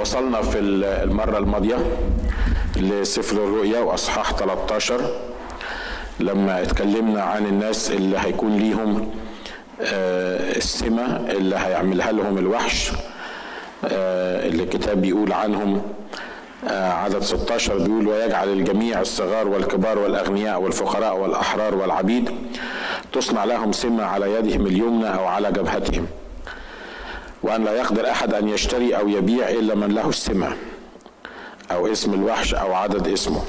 وصلنا في المرة الماضية لسفر الرؤيا وأصحاح 13 لما اتكلمنا عن الناس اللي هيكون ليهم السمة اللي هيعملها لهم الوحش اللي الكتاب بيقول عنهم عدد 16 بيقول ويجعل الجميع الصغار والكبار والأغنياء والفقراء والأحرار والعبيد تصنع لهم سمة على يدهم اليمنى أو على جبهتهم. وأن لا يقدر أحد أن يشتري أو يبيع إلا من له السمة أو اسم الوحش أو عدد اسمه.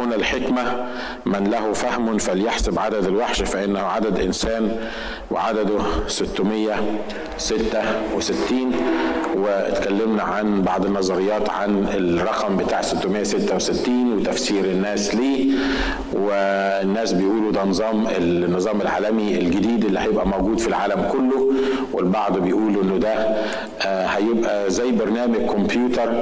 هنا الحكمة من له فهم فليحسب عدد الوحش فإنه عدد إنسان وعدده 666 واتكلمنا عن بعض النظريات عن الرقم بتاع 666 وتفسير الناس ليه. والناس بيقولوا ده نظام النظام العالمي الجديد اللي هيبقى موجود في العالم كله. والبعض بيقولوا إنه ده هيبقى زي برنامج كمبيوتر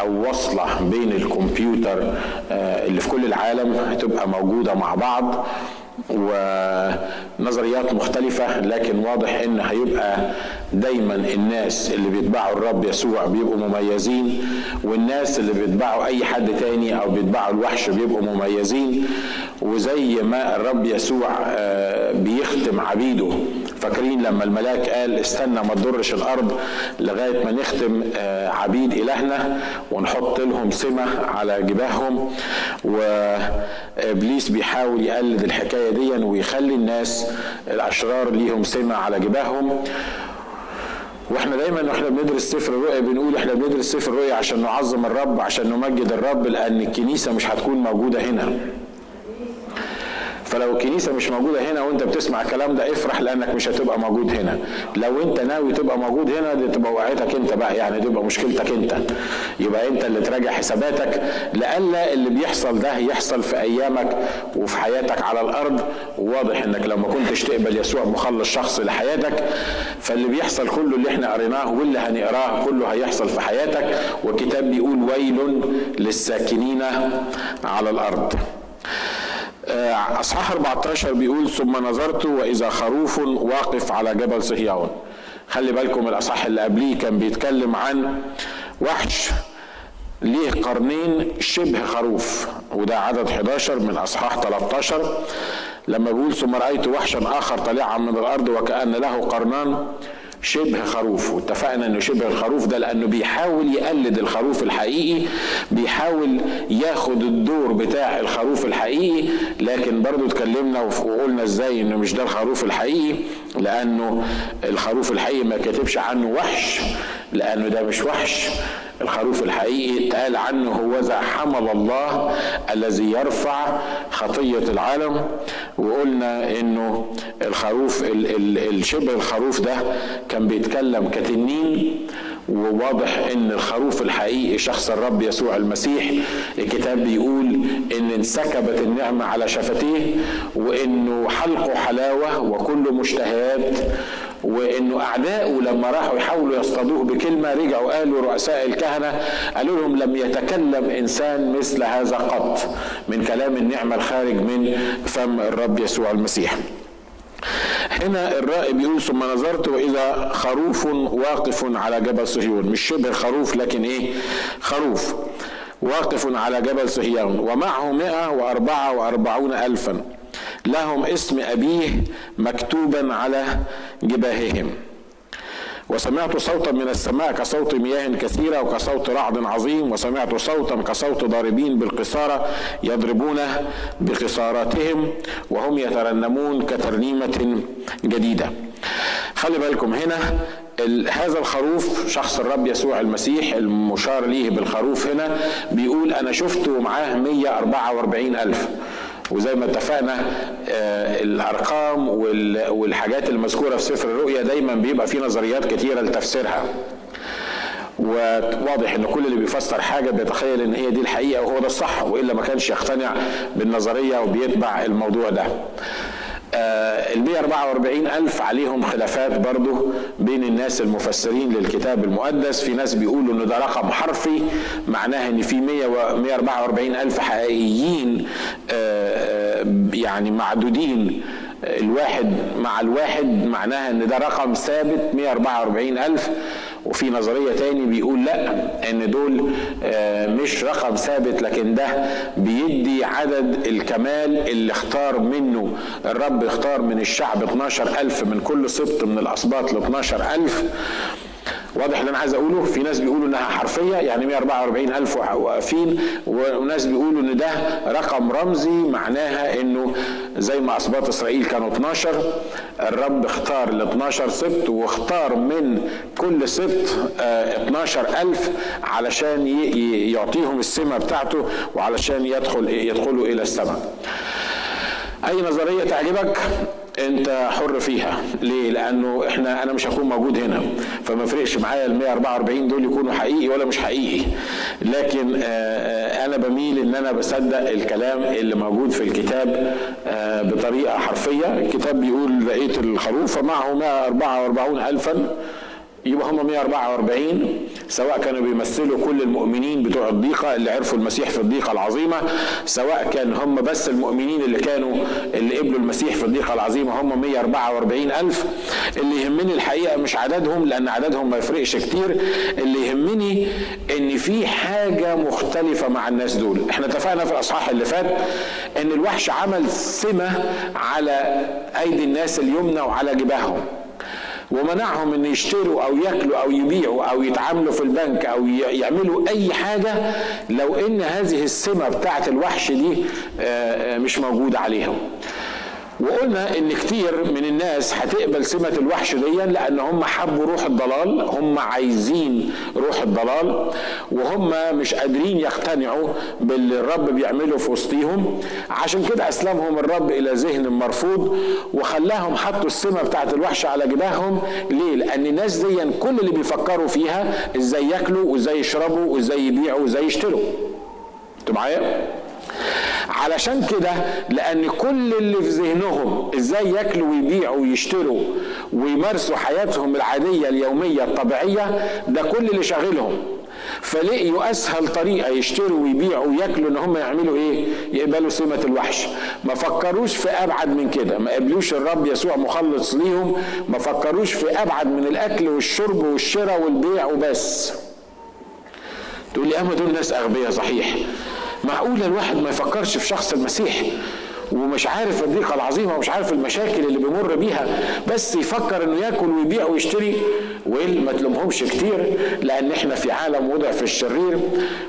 أو وصلة بين الكمبيوتر اللي في كل العالم هتبقى موجودة مع بعض ونظريات مختلفة لكن واضح إن هيبقى دايما الناس اللي بيتبعوا الرب يسوع بيبقوا مميزين والناس اللي بيتبعوا أي حد تاني أو بيتبعوا الوحش بيبقوا مميزين وزي ما الرب يسوع بيختم عبيده. فاكرين لما الملاك قال استنى ما تضرش الأرض لغاية ما نختم عبيد إلهنا ونحط لهم سمة على جباههم. وإبليس بيحاول يقلد الحكاية دي ويخلي الناس الأشرار ليهم سمة على جباههم. وإحنا دايما وإحنا بندرس سفر الرؤيا بنقول إحنا بندرس سفر الرؤيا عشان نعظم الرب عشان نمجد الرب لأن الكنيسة مش هتكون موجودة هنا. فلو الكنيسة مش موجودة هنا وانت بتسمع الكلام ده افرح لأنك مش هتبقى موجود هنا. لو انت ناوي تبقى موجود هنا دي تبقى وقعتك انت بقى يعني تبقى مشكلتك انت. يبقى انت اللي تراجع حساباتك لألا اللي بيحصل ده يحصل في أيامك وفي حياتك على الأرض. وواضح إنك لو ما كنتش تقبل يسوع مخلص شخص لحياتك فاللي بيحصل كله اللي إحنا قريناه واللي هنقراه كله هيحصل في حياتك. والكتاب بيقول ويل للساكنين على الأرض. أصحاح 14 بيقول ثم نظرت وإذا خروف واقف على جبل صهيون. خلي بالكم الأصحاح اللي قبليه كان بيتكلم عن وحش ليه قرنين شبه خروف وده عدد 11 من أصحاح 13 لما بيقول ثم رأيت وحشا آخر طالعا من الأرض وكأن له قرنان. شبه خروف. واتفقنا إنه شبه الخروف ده لأنه بيحاول يقلد الخروف الحقيقي بيحاول ياخد الدور بتاع الخروف الحقيقي لكن برضو اتكلمنا وقلنا إزاي إنه مش ده الخروف الحقيقي لأنه الخروف الحقيقي ما كتبش عنه وحش لأنه ده مش وحش. الخروف الحقيقي اتقال عنه هو ذا حمل الله الذي يرفع خطية العالم. وقلنا إنه الخروف الشبه الخروف ده كان بيتكلم كتنين وواضح إن الخروف الحقيقي شخص الرب يسوع المسيح. الكتاب بيقول إن انسكبت النعمة على شفتيه وإنه حلقه حلاوة وكل مشتهيات. وإنه اعدائه لما راحوا يحاولوا يصطادوه بكلمة رجعوا قالوا رؤساء الكهنة قالوا لهم لم يتكلم إنسان مثل هذا قط من كلام النعمة الخارج من فم الرب يسوع المسيح. هنا الرائي بيقول ثم نظرت وإذا خروف واقف على جبل صهيون. مش شبه خروف لكن إيه؟ خروف. واقف على جبل صهيون. ومعه مئة وأربعة وأربعون ألفا. لهم اسم أبيه مكتوبا على جباههم. وسمعت صوتا من السماء كصوت مياه كثيرة وكصوت رعد عظيم وسمعت صوتا كصوت ضاربين بالقصارة يضربون بقصاراتهم وهم يترنمون كترنيمة جديدة. خلي بالكم هنا هذا الخروف شخص الرب يسوع المسيح المشار ليه بالخروف هنا بيقول أنا شفته معاه 144 ألف. وزي ما اتفقنا آه الأرقام والحاجات المذكورة في سفر الرؤيا دايما بيبقى في نظريات كتيرة لتفسيرها. وواضح إن كل اللي بيفسر حاجة بيتخيل إن هي دي الحقيقة وهو ده الصح وإلا ما كانش يقتنع بالنظرية وبيتبع الموضوع ده. ال 144 ألف عليهم خلافات برضه بين الناس المفسرين للكتاب المقدس. في ناس بيقولوا إن ده رقم حرفي معناه إن في 144 ألف حقيقيين يعني معدودين. الواحد مع الواحد معناها إن ده رقم ثابت 144 ألف. وفي نظرية تاني بيقول لا إن دول آه، مش رقم ثابت لكن ده بيدي عدد الكمال اللي اختار منه الرب اختار من الشعب 12 ألف من كل سبط من الأسباط ل 12 ألف. واضح اللي أنا عايز أقوله؟ في ناس بيقولوا إنها حرفية يعني 144 ألف واقفين وناس بيقولوا إن ده رقم رمزي معناها إنه زي ما اسباط إسرائيل كانوا 12 الرب اختار ال 12 سبت واختار من كل سبت 12 آه، ألف علشان يعطيهم السمة بتاعته وعلشان يدخل يدخلوا إلى السماء. أي نظرية تعجبك؟ أنت حر فيها. ليه؟ لأنه إحنا أنا مش هكون موجود هنا. فما فرقش معايا ال 144 دول يكونوا حقيقي ولا مش حقيقي. لكن آه، آه، أنا بميل إن أنا بصدق الكلام اللي موجود في الكتاب آه، بطريقة حرفية. الكتاب بيقول لقيت الخروف معه 144 الفا. يبقى هم 144 سواء كانوا بيمثلوا كل المؤمنين بتوع الضيقة اللي عرفوا المسيح في الضيقة العظيمة سواء كان هم بس المؤمنين اللي كانوا اللي قبلوا المسيح في الضيقة العظيمة هم 144 ألف. اللي يهمني الحقيقة مش عددهم لأن عددهم ما يفرقش كتير. اللي يهمني إن في حاجة مختلفة مع الناس دول. إحنا اتفقنا في الأصحاح اللي فات إن الوحش عمل سمة على أيدي الناس اليمنى وعلى جباههم. ومنعهم إن يشتروا أو ياكلوا أو يبيعوا أو يتعاملوا في البنك أو يعملوا أي حاجة لو إن هذه السمة بتاعت الوحش دي آه، آه، مش موجودة عليهم. وقلنا إن كتير من الناس هتقبل سمة الوحش دي لأن هم حبوا روح الضلال هم عايزين روح الضلال وهم مش قادرين يقتنعوا باللي الرب بيعمله في وسطيهم. عشان كده أسلمهم الرب إلى ذهن مرفوض وخلاهم حطوا السمة بتاعت الوحش على جباههم. ليه؟ لأن الناس دي كل اللي بيفكروا فيها إزاي ياكلوا وإزاي يشربوا وإزاي يبيعوا وإزاي يشتروا. أنتوا معايا؟ علشان كده لأن كل اللي في ذهنهم إزاي ياكلوا ويبيعوا ويشتروا ويمارسوا حياتهم العادية اليومية الطبيعية ده كل اللي شاغلهم فلقيوا أسهل طريقة يشتروا ويبيعوا وياكلوا إن هم يعملوا إيه؟ يقبلوا سمة الوحش. ما فكروش في أبعد من كده، ما قبلوش الرب يسوع مخلص ليهم، ما فكروش في أبعد من الأكل والشرب والشراء والبيع وبس. تقول لي أما دول ناس أغبياء صحيح معقول الواحد ما يفكرش في شخص المسيح. ومش عارف الضيقة العظيمة ومش عارف المشاكل اللي بيمر بيها بس يفكر إنه ياكل ويبيع ويشتري. ما تلومهمش كتير لأن إحنا في عالم وضع في الشرير.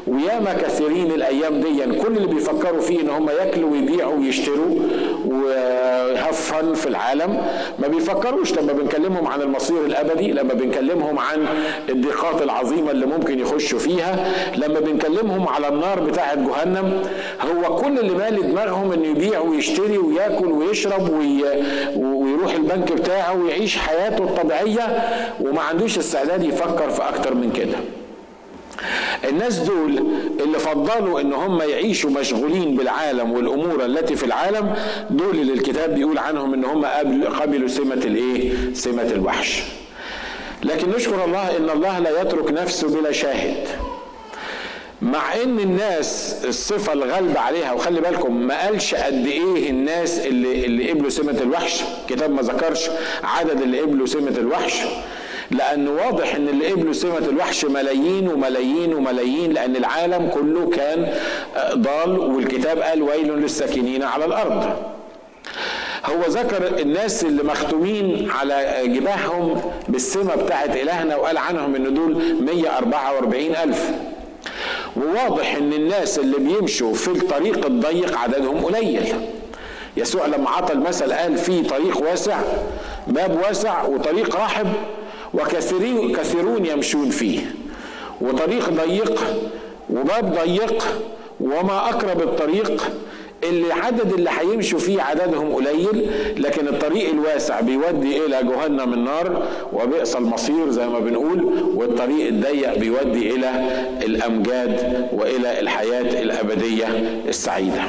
وياما كثيرين الأيام دي كل اللي بيفكروا فيه إن هم ياكلوا ويبيعوا ويشتروا. وهفن في العالم. ما بيفكروش لما بنكلمهم عن المصير الأبدي لما بنكلمهم عن الضيقات العظيمة اللي ممكن يخشوا فيها. لما بنكلمهم على النار بتاعة جهنم هو كل اللي مالي دماغهم إنه يبيع ويشتري وياكل ويشرب ويروح البنك بتاعه ويعيش حياته الطبيعية وما عندوش استعداد يفكر في أكتر من كده. الناس دول اللي فضلوا إن هم يعيشوا مشغولين بالعالم والأمور التي في العالم دول اللي الكتاب بيقول عنهم إن هم قبلوا سمة الإيه؟ سمة الوحش. لكن نشكر الله إن الله لا يترك نفسه بلا شاهد. مع إن الناس الصفة الغالبة عليها وخلي بالكم ما قالش قد إيه الناس اللي اللي قبلوا سمة الوحش. كتاب ما ذكرش عدد اللي قبلوا سمة الوحش. لأن واضح إن اللي قبلوا سمة الوحش ملايين وملايين وملايين لأن العالم كله كان ضال والكتاب قال ويل للساكنين على الأرض. هو ذكر الناس اللي مختومين على جباههم بالسمة بتاعت إلهنا وقال عنهم إن دول 144 ألف. وواضح إن الناس اللي بيمشوا في الطريق الضيق عددهم قليل. يسوع لما عطى المثل قال في طريق واسع باب واسع وطريق رحب وكثيرون كثيرون يمشون فيه. وطريق ضيق وباب ضيق وما أقرب الطريق اللي عدد اللي هيمشوا فيه عددهم قليل لكن الطريق الواسع بيودي إلى جهنم النار وبئس المصير زي ما بنقول والطريق الضيق بيودي إلى الأمجاد وإلى الحياة الأبدية السعيدة.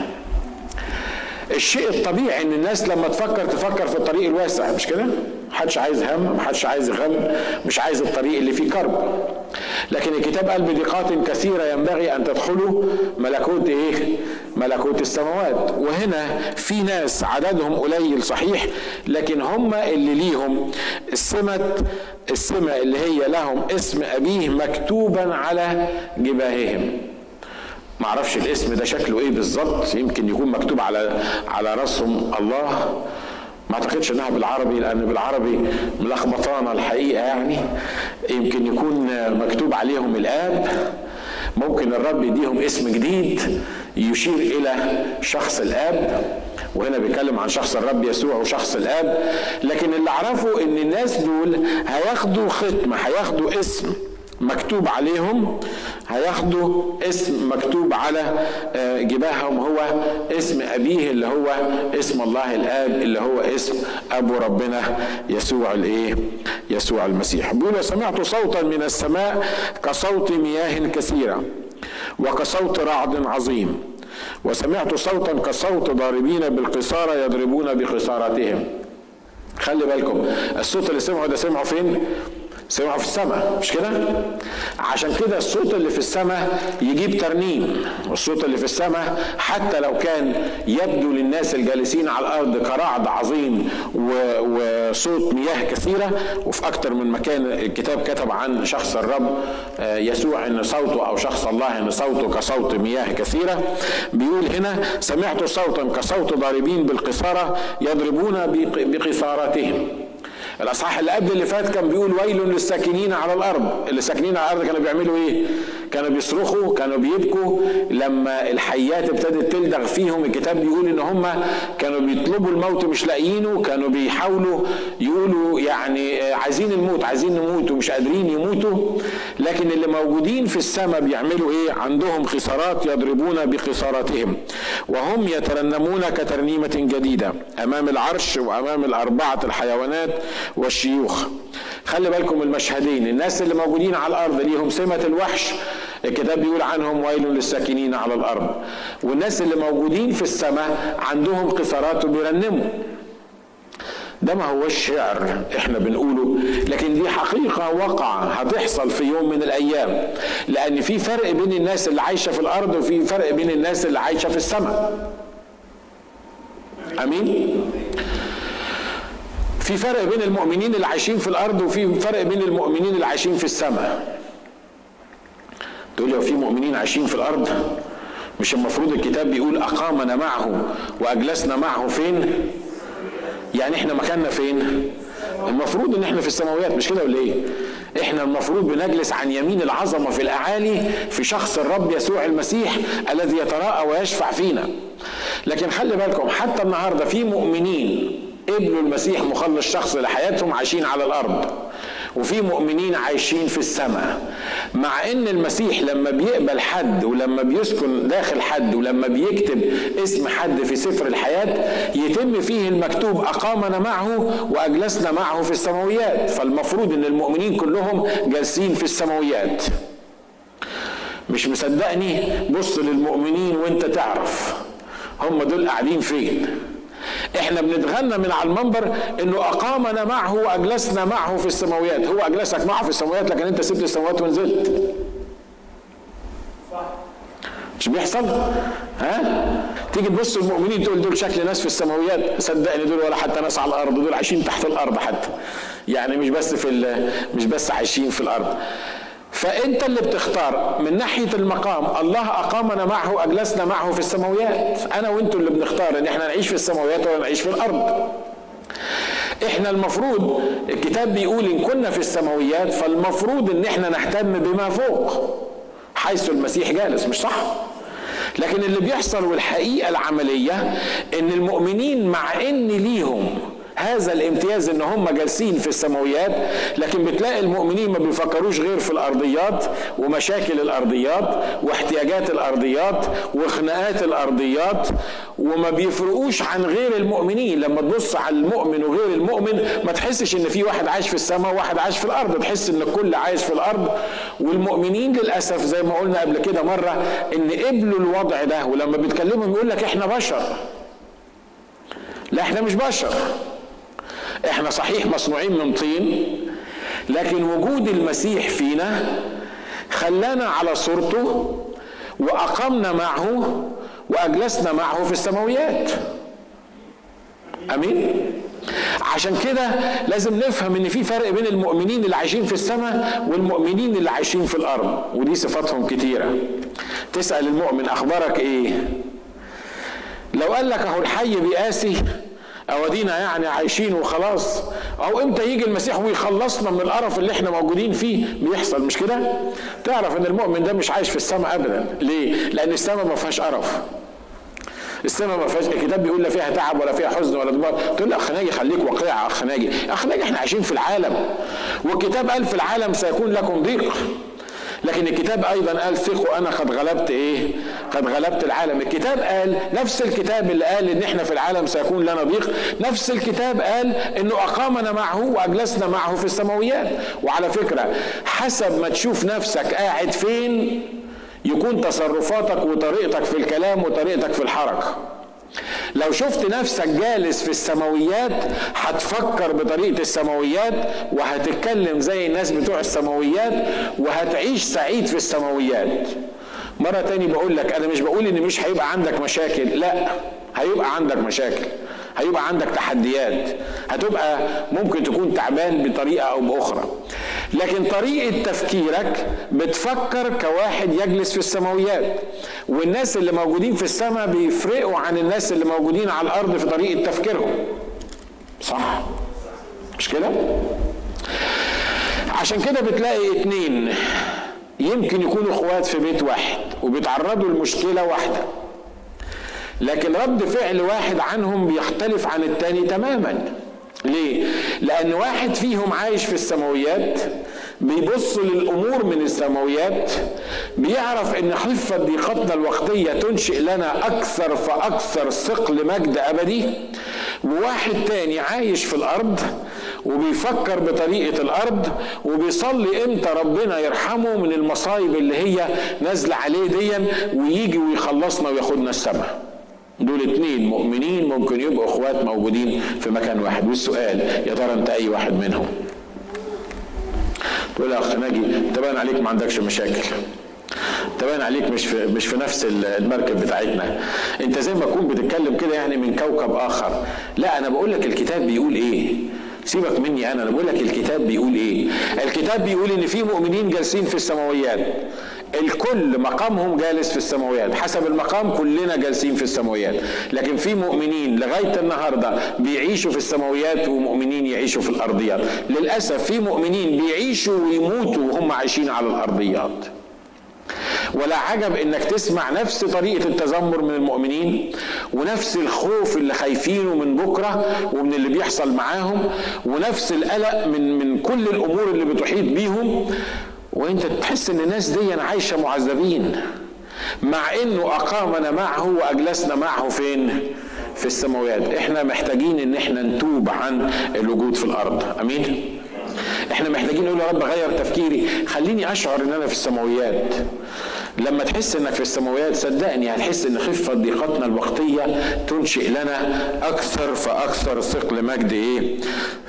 الشيء الطبيعي إن الناس لما تفكر تفكر في الطريق الواسع مش كده؟ محدش عايز هم محدش عايز غم مش عايز الطريق اللي فيه كرب. لكن الكتاب قال بضيقات كثيرة ينبغي أن تدخلوا ملكوت إيه؟ ملكوت السماوات. وهنا في ناس عددهم قليل صحيح لكن هم اللي ليهم السمة السمة اللي هي لهم اسم أبيه مكتوبا على جباههم. معرفش الاسم ده شكله إيه بالظبط يمكن يكون مكتوب على على راسهم الله. ما اعتقدش انها بالعربي لأن بالعربي ملخبطانه الحقيقة يعني. يمكن يكون مكتوب عليهم الآب ممكن الرب يديهم اسم جديد يشير إلى شخص الآب. وهنا بيتكلم عن شخص الرب يسوع وشخص الآب. لكن اللي أعرفه إن الناس دول هياخدوا ختمه هياخدوا اسم. مكتوب عليهم هياخدوا اسم مكتوب على آه، جباههم هو اسم أبيه اللي هو اسم الله الآب اللي هو اسم أبو ربنا يسوع الإيه؟ يسوع المسيح. بيقول سمعت صوتا من السماء كصوت مياه كثيرة وكصوت رعد عظيم وسمعت صوتا كصوت ضاربين بالقصارى يضربون بقصارتهم خلي بالكم الصوت اللي سمعه ده سمعه فين؟ سمعوا في السماء مش كده؟ عشان كده الصوت اللي في السماء يجيب ترنيم والصوت اللي في السماء حتى لو كان يبدو للناس الجالسين على الأرض كرعد عظيم وصوت مياه كثيرة وفي أكتر من مكان الكتاب كتب عن شخص الرب آه، يسوع إن صوته أو شخص الله إن صوته كصوت مياه كثيرة. بيقول هنا سمعت صوتا كصوت ضاربين بالقصاره يضربون بقصارتهم. الأصحاح اللي قبل اللي فات كان بيقول ويل للساكنين على الأرض. اللي ساكنين على الأرض كانوا بيعملوا إيه؟ كانوا بيصرخوا كانوا بيبكوا. لما الحيات ابتدت تلدغ فيهم الكتاب بيقول إن هم كانوا بيطلبوا الموت مش لاقيينه كانوا بيحاولوا يقولوا يعني عايزين الموت عايزين نموت ومش قادرين يموتوا. لكن اللي موجودين في السماء بيعملوا إيه؟ عندهم خسارات يضربون بخساراتهم. وهم يترنمون كترنيمة جديدة أمام العرش وأمام الأربعة الحيوانات والشيوخ. خلي بالكم المشهدين الناس اللي موجودين على الأرض ليهم سمة الوحش الكتاب بيقول عنهم ويل للساكنين على الأرض. والناس اللي موجودين في السماء عندهم قصارات وبيرنموا. ده ما هوش شعر إحنا بنقوله لكن دي حقيقة وقع هتحصل في يوم من الأيام لأن في فرق بين الناس اللي عايشة في الأرض وفي فرق بين الناس اللي عايشة في السماء. أمين؟ في فرق بين المؤمنين اللي عايشين في الأرض وفي فرق بين المؤمنين اللي عايشين في السماء. تقول لي في مؤمنين عايشين في الأرض؟ مش المفروض الكتاب بيقول أقامنا معه وأجلسنا معه فين؟ يعني إحنا مكاننا فين؟ المفروض إن إحنا في السماويات مش كده ولا إيه؟ إحنا المفروض بنجلس عن يمين العظمة في الأعالي في شخص الرب يسوع المسيح الذي يتراءى ويشفع فينا. لكن خلي بالكم حتى النهارده في مؤمنين قبلوا المسيح مخلص شخص لحياتهم عايشين على الأرض وفي مؤمنين عايشين في السماء. مع إن المسيح لما بيقبل حد ولما بيسكن داخل حد ولما بيكتب اسم حد في سفر الحياة يتم فيه المكتوب أقامنا معه وأجلسنا معه في السماويات. فالمفروض إن المؤمنين كلهم جالسين في السماويات. مش مصدقني؟ بص للمؤمنين وأنت تعرف. هم دول قاعدين فين؟ إحنا بنتغنى من على المنبر انه اقامنا معه واجلسنا معه في السماويات. هو اجلسك معه في السماويات لكن انت سبت السماوات ونزلت. مش بيحصل؟ ها؟ تيجي تبص المؤمنين تقول دول شكل ناس في السماويات. صدقني دول ولا حتى ناس على الأرض دول عايشين تحت الأرض حتى. يعني مش بس في مش بس عايشين في الأرض. فأنت اللي بتختار من ناحية المقام الله أقامنا معه واجلسنا معه في السماويات. أنا وأنتوا اللي بنختار إن إحنا نعيش في السماويات ولا نعيش في الأرض. إحنا المفروض الكتاب بيقول إن كنا في السماويات فالمفروض إن إحنا نهتم بما فوق حيث المسيح جالس مش صح؟ لكن اللي بيحصل والحقيقة العملية إن المؤمنين مع إن ليهم هذا الامتياز إن هم جالسين في السماويات لكن بتلاقي المؤمنين ما بيفكروش غير في الأرضيات ومشاكل الأرضيات واحتياجات الأرضيات وخناقات الأرضيات وما بيفرقوش عن غير المؤمنين. لما تبص على المؤمن وغير المؤمن ما تحسش إن في واحد عايش في السماء وواحد عايش في الأرض تحس إن الكل عايش في الأرض. والمؤمنين للأسف زي ما قلنا قبل كده مرة إن قبلوا الوضع ده ولما بيتكلموا يقول لك إحنا بشر. لا إحنا مش بشر. إحنا صحيح مصنوعين من طين لكن وجود المسيح فينا خلانا على صورته وأقمنا معه وأجلسنا معه في السماويات. آمين؟ عشان كده لازم نفهم إن في فرق بين المؤمنين اللي عايشين في السماء والمؤمنين اللي عايشين في الأرض ودي صفاتهم كتيرة. تسأل المؤمن أخبارك إيه؟ لو قال لك أهو الحي بيقاسي أودينا يعني عايشين وخلاص. أو إمتى يجي المسيح ويخلصنا من القرف اللي إحنا موجودين فيه بيحصل مش كده؟ تعرف إن المؤمن ده مش عايش في السماء ابدا. ليه؟ لأن السماء ما فيهاش قرف. السماء ما فيهاش الكتاب بيقول لا فيها تعب ولا فيها حزن ولا دمار تقول أخ ناجي خليك واقعي أخ ناجي. أخ ناجي إحنا عايشين في العالم. والكتاب قال في العالم سيكون لكم ضيق. لكن الكتاب أيضا قال ثقوا أنا قد غلبت إيه؟ قد غلبت العالم. الكتاب قال نفس الكتاب اللي قال إن إحنا في العالم سيكون لنا ضيق نفس الكتاب قال إنه أقامنا معه وأجلسنا معه في السماويات. وعلى فكرة حسب ما تشوف نفسك قاعد فين يكون تصرفاتك وطريقتك في الكلام وطريقتك في الحركة. لو شفت نفسك جالس في السماويات هتفكر بطريقة السماويات وهتتكلم زي الناس بتوع السماويات وهتعيش سعيد في السماويات. مرة تاني بقول لك أنا مش بقول إن مش هيبقى عندك مشاكل لأ هيبقى عندك مشاكل. هيبقى عندك تحديات. هتبقى ممكن تكون تعبان بطريقة أو بأخرى. لكن طريقة تفكيرك بتفكر كواحد يجلس في السماويات. والناس اللي موجودين في السماء بيفرقوا عن الناس اللي موجودين على الأرض في طريقة تفكيرهم. صح؟ مش كده؟ عشان كده بتلاقي اتنين. يمكن يكونوا إخوات في بيت واحد وبيتعرضوا لمشكلة واحدة. لكن رد فعل واحد عنهم بيختلف عن التاني تماما. ليه؟ لأن واحد فيهم عايش في السماويات بيبص للأمور من السماويات بيعرف إن خفة ضيقتنا الوقتية تنشئ لنا أكثر فأكثر ثقل مجد أبدي. وواحد تاني عايش في الأرض وبيفكر بطريقة الأرض وبيصلي إمتى ربنا يرحمه من المصايب اللي هي نازلة عليه ديا ويجي ويخلصنا وياخدنا السماء دول اتنين مؤمنين ممكن يبقوا اخوات موجودين في مكان واحد. والسؤال يا ترى انت أي واحد منهم؟ تقول يا أخ ناجي تبان عليك ما عندكش مشاكل. تبان عليك مش في مش في نفس المركب بتاعتنا. انت زي ما تكون بتتكلم كده يعني من كوكب آخر. لا أنا بقول لك الكتاب بيقول إيه؟ سيبك مني أنا أنا بقول لك الكتاب بيقول إيه؟ الكتاب بيقول إن في مؤمنين جالسين في السماويات. الكل مقامهم جالس في السماويات حسب المقام كلنا جالسين في السماويات. لكن في مؤمنين لغاية النهارده بيعيشوا في السماويات ومؤمنين يعيشوا في الأرضيات. للأسف في مؤمنين بيعيشوا ويموتوا وهم عايشين على الأرضيات. ولا عجب إنك تسمع نفس طريقة التذمر من المؤمنين ونفس الخوف اللي خايفينه من بكرة ومن اللي بيحصل معاهم ونفس القلق من من كل الأمور اللي بتحيط بيهم. وأنت تحس إن الناس دي عايشة معذبين مع إنه أقامنا معه وأجلسنا معه فين؟ في السماوات. إحنا محتاجين إن إحنا نتوب عن الوجود في الأرض. أمين؟ إحنا محتاجين نقول يا رب غير تفكيري. خليني أشعر إن أنا في السماويات. لما تحس إنك في السماويات صدقني هتحس إن خفة ضيقتنا الوقتية تنشئ لنا أكثر فأكثر ثقل مجد إيه؟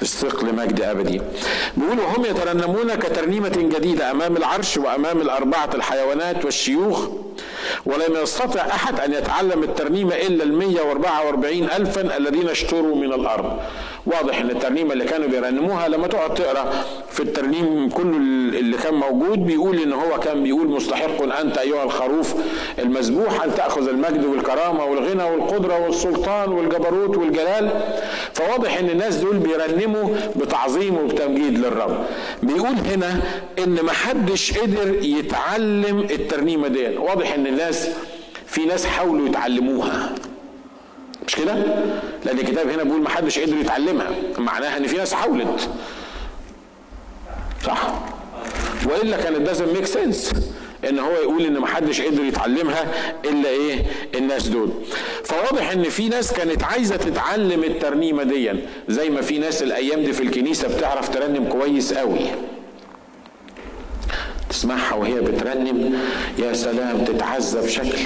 ثقل مجد أبدي. بيقولوا هم يترنمون كترنيمة جديدة أمام العرش وأمام الأربعة الحيوانات والشيوخ ولم يستطع أحد أن يتعلم الترنيمة إلا ال 144 ألفا الذين اشتروا من الأرض واضح إن الترنيمه اللي كانوا بيرنموها لما تقعد تقرأ في الترنيم كله اللي كان موجود بيقول إن هو كان بيقول مستحق أنت أيها الخروف المذبوح أن تأخذ المجد والكرامة والغنى والقدرة والسلطان والجبروت والجلال. فواضح إن الناس دول بيرنموا بتعظيم وبتمجيد للرب. بيقول هنا إن محدش قدر يتعلم الترنيمة دي واضح إن الناس في ناس حاولوا يتعلموها. مش كده؟ لأن الكتاب هنا بيقول ما حدش قدر يتعلمها. معناها إن في ناس حاولت. صح؟ وإلا كانت doesn't ميك سنس إن هو يقول إن ما حدش قدر يتعلمها إلا إيه؟ الناس دول. فواضح إن في ناس كانت عايزة تتعلم الترنيمة دي. زي ما في ناس الأيام دي في الكنيسة بتعرف ترنم كويس قوي. تسمعها وهي بترنم. يا سلام تتعذب بشكل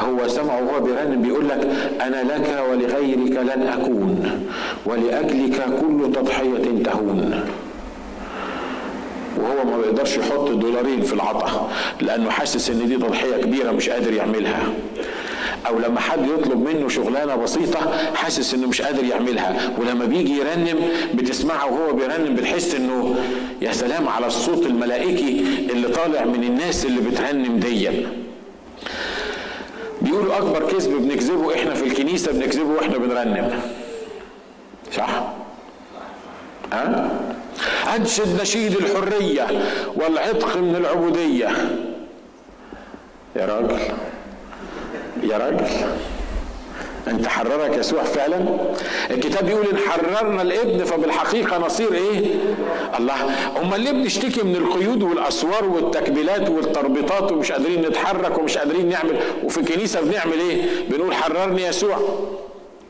هو سمعه وهو بيرنم بيقول لك أنا لك ولغيرك لن أكون ولأجلك كل تضحية تهون. وهو ما بيقدرش يحط دولارين في العطا لأنه حاسس إن دي تضحية كبيرة مش قادر يعملها. أو لما حد يطلب منه شغلانة بسيطة حاسس إنه مش قادر يعملها. ولما بيجي يرنم بتسمعه وهو بيرنم بتحس إنه يا سلام على الصوت الملائكي اللي طالع من الناس اللي بترنم ديا. بيقولوا أكبر كذب بنكذبه إحنا في الكنيسة بنكذبه وإحنا بنرنم. صح؟ ها؟ أنشد نشيد الحرية والعتق من العبودية. يا راجل. يا راجل. انت حررك يسوع فعلا؟ الكتاب بيقول إن حررنا الابن فبالحقيقة نصير إيه؟ الله. أمال ليه بنشتكي من القيود والأسوار والتكبيلات والتربيطات ومش قادرين نتحرك ومش قادرين نعمل؟ وفي الكنيسة بنعمل إيه؟ بنقول حررني يسوع.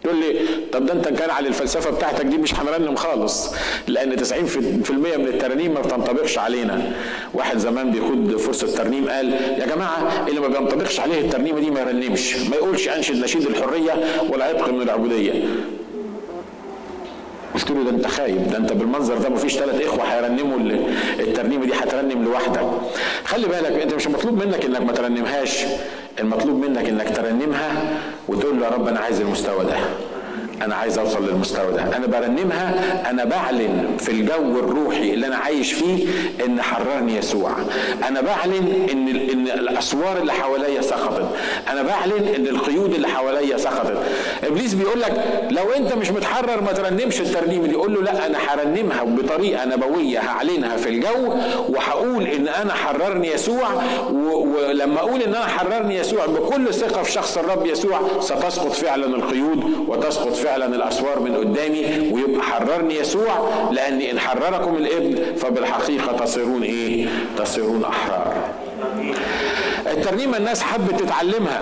يقول لي طب ده انت كان على الفلسفة بتاعتك دي مش هنرنم خالص لأن 90% من الترانيم ما بتنطبقش علينا. واحد زمان بيخد فرصة ترنيم قال يا جماعة اللي ما بينطبقش عليه الترنيمة دي ما يرنمش ما يقولش انشد نشيد الحرية ولا عتق من العبودية. قلت له ده انت خايب ده انت بالمنظر ده مفيش ثلاث إخوة هيرنموا الترنيمة دي هترنم لوحدك. خلي بالك انت مش مطلوب منك إنك ما ترنمهاش. المطلوب منك إنك ترنمها وتقول له يا رب أنا عايز المستوى ده. أنا عايز أوصل للمستوى ده. أنا برنمها أنا بعلن في الجو الروحي اللي أنا عايش فيه إن حررني يسوع. أنا بعلن إن إن الأسوار اللي حواليا سقطت أنا بعلن إن القيود اللي حواليا سقطت إبليس بيقول لك لو أنت مش متحرر ما ترنمش الترنيم دي. يقول له لا أنا هرنمها بطريقة نبوية هعلنها في الجو وهقول إن أنا حررني يسوع. ولما أقول إن أنا حررني يسوع بكل ثقة في شخص الرب يسوع ستسقط فعلا القيود وتسقط فعلا فعلا الأسوار من قدامي ويبقى حررني يسوع لأني إن حرركم الابن فبالحقيقة تصيرون إيه؟ تصيرون أحرار. الترنيمة الناس حبت تتعلمها.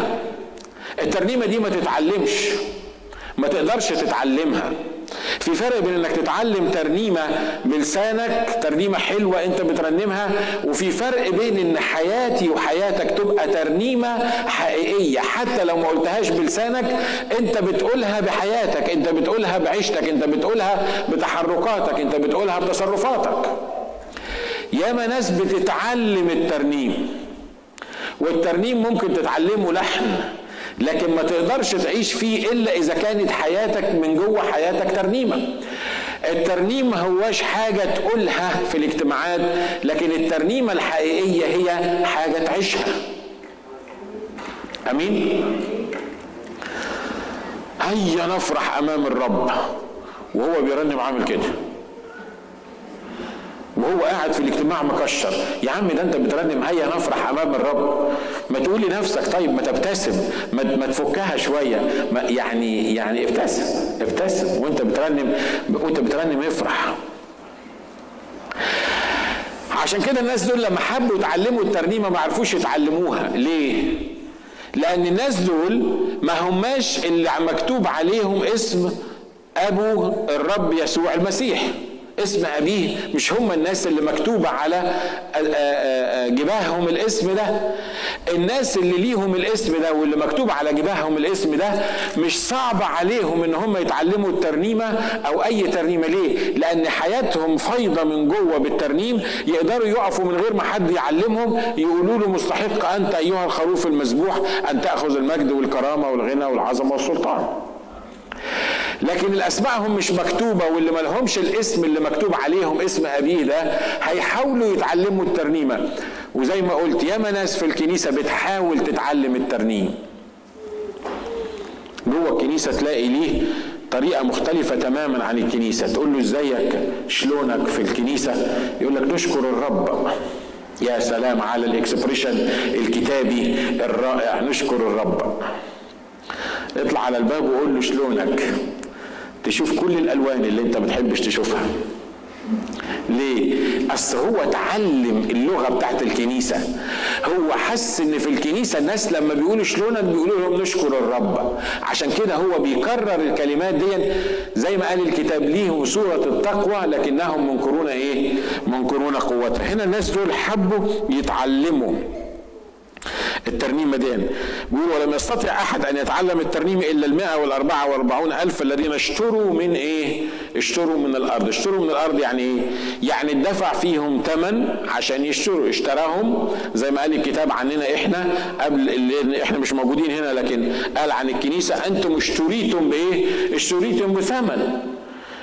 الترنيمة دي ما تتعلمش. ما تقدرش تتعلمها. في فرق بين إنك تتعلم ترنيمة بلسانك ترنيمة حلوة أنت بترنمها وفي فرق بين إن حياتي وحياتك تبقى ترنيمة حقيقية. حتى لو ما قلتهاش بلسانك أنت بتقولها بحياتك أنت بتقولها بعيشتك أنت بتقولها بتحركاتك أنت بتقولها بتصرفاتك. ياما ناس بتتعلم الترنيم والترنيم ممكن تتعلمه لحن لكن ما تقدرش تعيش فيه إلا إذا كانت حياتك من جوه حياتك ترنيمة. الترنيم هواش حاجة تقولها في الاجتماعات لكن الترنيمة الحقيقية هي حاجة تعيشها. أمين؟ هيا نفرح أمام الرب وهو بيرنم عامل كده. وهو قاعد في الاجتماع مكشر. يا عم ده انت بترنم هيا نفرح أمام الرب؟ ما تقول لنفسك طيب ما تبتسم ما, ما تفكها شوية. ما يعني يعني ابتسم ابتسم. وانت بترنم وانت بترنم افرح. عشان كده الناس دول لما حبوا يتعلموا الترنيمة ما عرفوش يتعلموها. ليه؟ لأن الناس دول ما هماش اللي مكتوب عليهم اسم أبو الرب يسوع المسيح. اسم أبيه مش هم الناس اللي مكتوبة على جباههم الاسم ده. الناس اللي ليهم الاسم ده واللي مكتوب على جباههم الاسم ده مش صعب عليهم إن هم يتعلموا الترنيمة أو أي ترنيمة. ليه؟ لأن حياتهم فايضة من جوه بالترنيم. يقدروا يقفوا من غير ما حد يعلمهم. يقولوا له مستحق أنت أيها الخروف المذبوح أن تأخذ المجد والكرامة والغنى والعظمة والسلطان. لكن الاسماء هم مش مكتوبة واللي ما لهمش الاسم اللي مكتوب عليهم اسم أبيه ده هيحاولوا يتعلموا الترنيمة. وزي ما قلت ياما ناس في الكنيسة بتحاول تتعلم الترنيم. جوه الكنيسة تلاقي ليه طريقة مختلفة تماما عن الكنيسة. تقول له إزيك؟ شلونك في الكنيسة؟ يقول لك نشكر الرب. يا سلام على الإكسبريشن الكتابي الرائع. نشكر الرب. اطلع على الباب وقول له شلونك. تشوف كل الألوان اللي أنت ما بتحبش تشوفها. ليه؟ أصل هو اتعلم اللغة بتاعت الكنيسة. هو حس إن في الكنيسة الناس لما بيقولوا شلونك بيقولوا لهم نشكر الرب. عشان كده هو بيكرر الكلمات دي زي ما قال الكتاب ليهم صورة التقوى لكنهم منكرون إيه؟ منكرون قوتها هنا الناس دول حبوا يتعلموا. الترنيمة دي بيقول ولم يستطع أحد أن يتعلم الترنيم إلا المائة والأربعة والأربعون ألف الذين اشتروا من إيه؟ اشتروا من الأرض. اشتروا من الأرض يعني إيه؟ يعني دفع فيهم ثمن عشان يشتروا. اشتراهم زي ما قال الكتاب عننا إحنا قبل اللي إحنا مش موجودين هنا لكن قال عن الكنيسة أنتم اشتريتم بإيه؟ اشتريتم بثمن.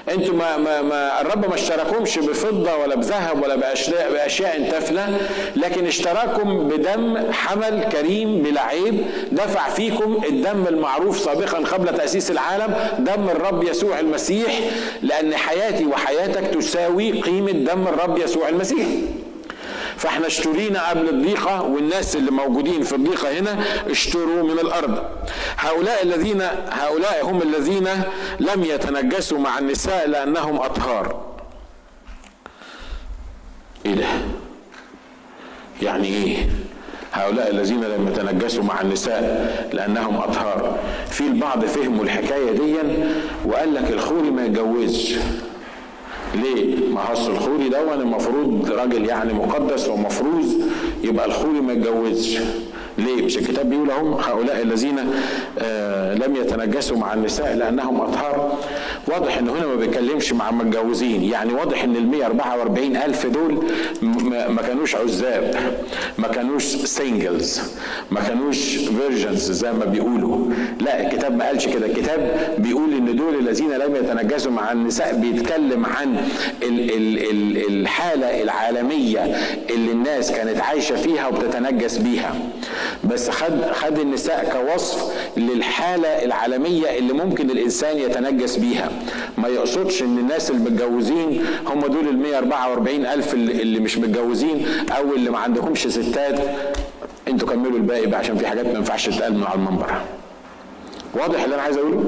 أنتوا ما, ما, ما الرب ما اشتراكمش بفضة ولا بذهب ولا باشياء بأشياء تافله لكن اشتراكم بدم حمل كريم بلا عيب دفع فيكم الدم المعروف سابقا قبل تأسيس العالم دم الرب يسوع المسيح لأن حياتي وحياتك تساوي قيمة دم الرب يسوع المسيح. فاحنا اشترينا قبل الضيقة والناس اللي موجودين في الضيقة هنا اشتروا من الأرض. هؤلاء الذين هؤلاء هم الذين لم يتنجسوا مع النساء لأنهم أطهار. إيه ده؟ يعني إيه؟ هؤلاء الذين لم يتنجسوا مع النساء لأنهم أطهار. في البعض فهموا الحكاية دي وقال لك الخوري ما يتجوزش. ليه؟ ما هو الخوري ده المفروض راجل يعني مقدس ومفروض يبقى الخوري ما يتجوزش ليه؟ مش الكتاب بيقول هم هؤلاء الذين آه لم يتنجسوا مع النساء لأنهم أطهار واضح إن هنا ما بيتكلمش مع متجوزين. يعني واضح إن ال 144 ألف دول ما كانوش عزاب ما كانوش singles ما كانوش virgins زي ما بيقولوا. لا الكتاب ما قالش كده. الكتاب بيقول إن دول الذين لم يتنجسوا مع النساء بيتكلم عن ال ال ال الحالة العالمية اللي الناس كانت عايشة فيها وبتتنجس بيها. بس خد خد النساء كوصف للحالة العالمية اللي ممكن الإنسان يتنجس بيها. ما يقصدش إن الناس اللي متجوزين هم دول ال 144 ألف اللي مش متجوزين أو اللي ما عندهمش ستات. أنتوا كملوا الباقي بقى عشان في حاجات ما ينفعش تتقال من على المنبر. واضح اللي أنا عايز أقوله؟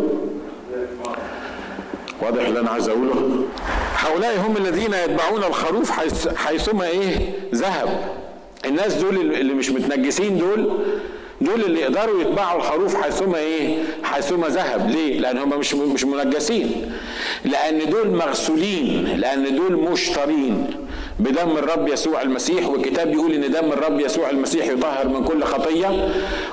واضح اللي أنا عايز أقوله؟ هؤلاء هم الذين يتبعون الخروف حيث حيثما إيه؟ ذهب. الناس دول اللي مش متنجسين دول دول اللي يقدروا يتبعوا الخروف حيثما إيه؟ حيثما ذهب. ليه؟ لأن هم مش مش منجسين. لأن دول مغسولين لأن دول مشترين. بدم الرب يسوع المسيح والكتاب بيقول إن دم الرب يسوع المسيح يطهر من كل خطية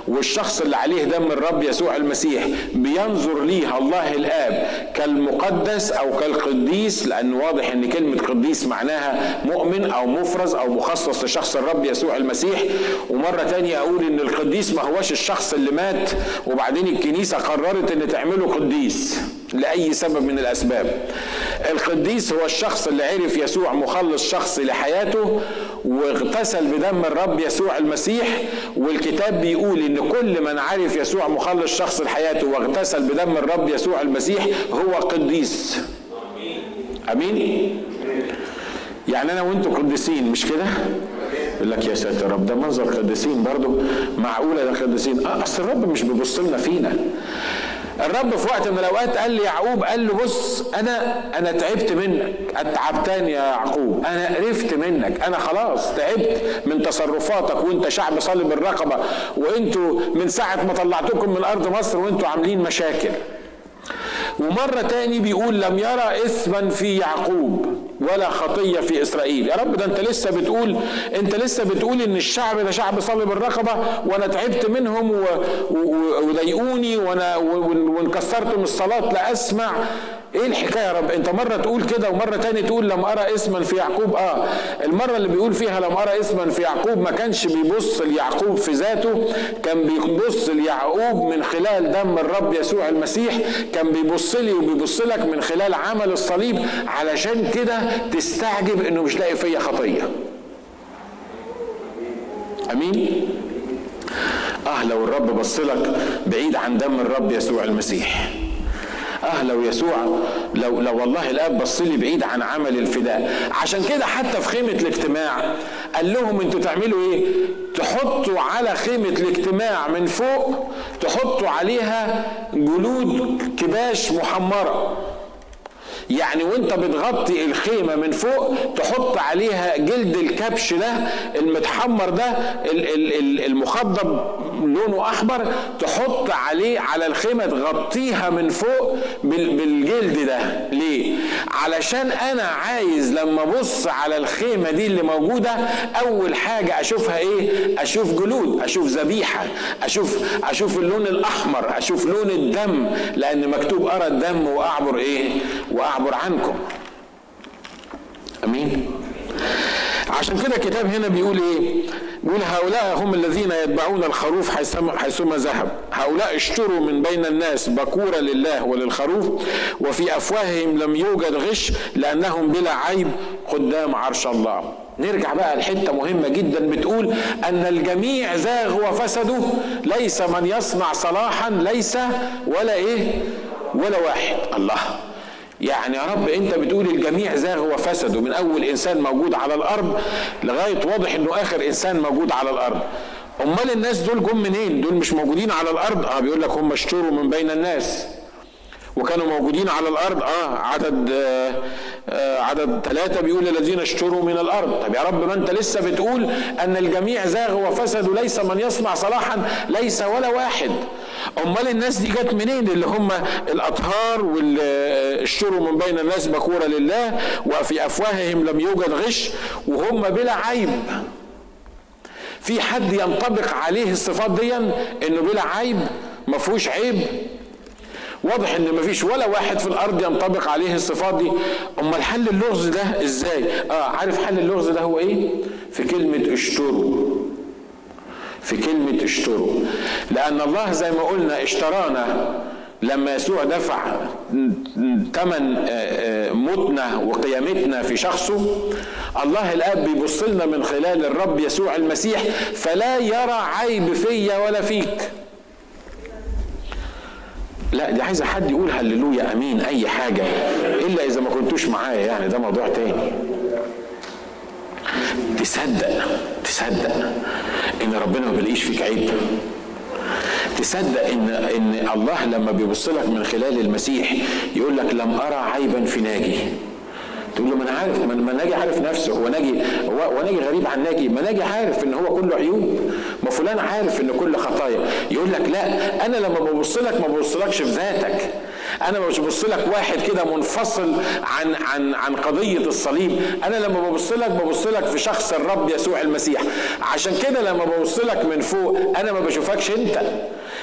والشخص اللي عليه دم الرب يسوع المسيح بينظر ليه الله الآب كالمقدس أو كالقديس لأن واضح إن كلمة قديس معناها مؤمن أو مفرز أو مخصص لشخص الرب يسوع المسيح. ومرة تانية أقول إن القديس ما هوش الشخص اللي مات وبعدين الكنيسة قررت إن تعمله قديس. لأي سبب من الأسباب. القديس هو الشخص اللي عرف يسوع مخلص شخصي لحياته واغتسل بدم الرب يسوع المسيح والكتاب بيقول إن كل من عرف يسوع مخلص شخص لحياته واغتسل بدم الرب يسوع المسيح هو قديس. آمين؟ يعني أنا وأنتم قديسين مش كده؟ يقول لك يا ساتر رب ده منظر قديسين برضه معقولة ده قديسين؟ آه أصل الرب مش بيبص لنا فينا. الرب في وقت من الأوقات قال ليعقوب قال له بص أنا أنا تعبت منك. أتعبتني يا يعقوب. أنا قرفت منك. أنا خلاص تعبت من تصرفاتك وأنت شعب صلب الرقبة وأنتوا من ساعة ما طلعتكم من أرض مصر وأنتوا عاملين مشاكل. ومرة تاني بيقول لم يرى إثما في يعقوب ولا خطية في إسرائيل. يا رب ده أنت لسه بتقول أنت لسه بتقول إن الشعب ده شعب صلب الرقبه وأنا تعبت منهم وضايقوني وأنا وانكسرت من الصلاة. لا أسمع. إيه الحكاية يا رب؟ انت مرة تقول كده ومرة تاني تقول لم أرى اسما في يعقوب. آه المرة اللي بيقول فيها لم أرى اسما في يعقوب ما كانش بيبص ليعقوب في ذاته كان بيبص ليعقوب من خلال دم الرب يسوع المسيح كان بيبص لي وبيبص لك من خلال عمل الصليب علشان كده تستعجب إنه مش لاقي فيا خطية. أمين؟ آه لو الرب بص لك بعيد عن دم الرب يسوع المسيح. آه لو يسوع لو لو والله الاب بص لي بعيد عن عمل الفداء. عشان كده حتى في خيمة الاجتماع قال لهم أنتوا تعملوا إيه؟ تحطوا على خيمة الاجتماع من فوق تحطوا عليها جلود كباش محمرة. يعني وانت بتغطي الخيمة من فوق تحط عليها جلد الكبش ده المتحمر ده المخضب لونه أحمر تحط عليه على الخيمة تغطيها من فوق بالجلد ده. ليه؟ علشان أنا عايز لما أبص على الخيمة دي اللي موجودة أول حاجة أشوفها إيه؟ أشوف جلود أشوف ذبيحة أشوف أشوف اللون الأحمر أشوف لون الدم لأن مكتوب أرى الدم وأعبر إيه؟ وأعبر عنكم. أمين؟ عشان كده الكتاب هنا بيقول إيه؟ بيقول هؤلاء هم الذين يتبعون الخروف حيثما ذهب. هؤلاء اشتروا من بين الناس بكورة لله وللخروف وفي أفواههم لم يوجد غش لأنهم بلا عيب قدام عرش الله. نرجع بقى لحتة مهمة جدا بتقول أن الجميع زاغ وفسدوا ليس من يصنع صلاحا ليس ولا إيه؟ ولا واحد. الله. يعني يا رب انت بتقول الجميع زاغ وفسدوا من اول انسان موجود على الأرض لغاية واضح انه اخر انسان موجود على الأرض. امال الناس دول جم منين؟ دول مش موجودين على الأرض؟ آه بيقول لك هم اشتروا من بين الناس. وكانوا موجودين على الأرض. آه عدد آه عدد ثلاثة بيقول الذين اشتروا من الأرض. طب يا رب ما أنت لسه بتقول أن الجميع زاغ وفسدوا ليس من يصنع صلاحا ليس ولا واحد. أمال الناس دي جت منين؟ اللي هم الأطهار واللي اشتروا من بين الناس بكورة لله وفي أفواههم لم يوجد غش وهم بلا عيب. في حد ينطبق عليه الصفات دي إنه بلا عيب؟ ما فيهوش عيب. واضح إن مفيش ولا واحد في الأرض ينطبق عليه الصفات دي. أمال حل اللغز ده إزاي؟ آه عارف حل اللغز ده هو إيه؟ في كلمة اشتروا. في كلمة اشتروا. لأن الله زي ما قلنا اشترانا لما يسوع دفع ثمن موتنا وقيامتنا في شخصه الله الآب بيبص لنا من خلال الرب يسوع المسيح فلا يرى عيب فيا ولا فيك. لا دي عايزة حد يقول هللويا آمين أي حاجة إلا إذا ما كنتوش معايا يعني ده موضوع تاني. تصدق تصدق إن ربنا ما بيلاقيش فيك عيب؟ تصدق إن إن الله لما بيبص لك من خلال المسيح يقول لك لم أرى عيبا في ناجي؟ تقول له ما أنا عارف ما ناجي عارف نفسه هو ناجي هو, ناجي غريب عن ناجي. ما ناجي عارف إن هو كله عيوب. ما فلان عارف إن كل خطايا. يقول لك لا أنا لما ببص لك ما ببصلكش في ذاتك. أنا مش ببص لك واحد كده منفصل عن عن عن قضية الصليب. أنا لما ببص لك ببص لك في شخص الرب يسوع المسيح. عشان كده لما ببص لك من فوق أنا ما بشوفكش أنت.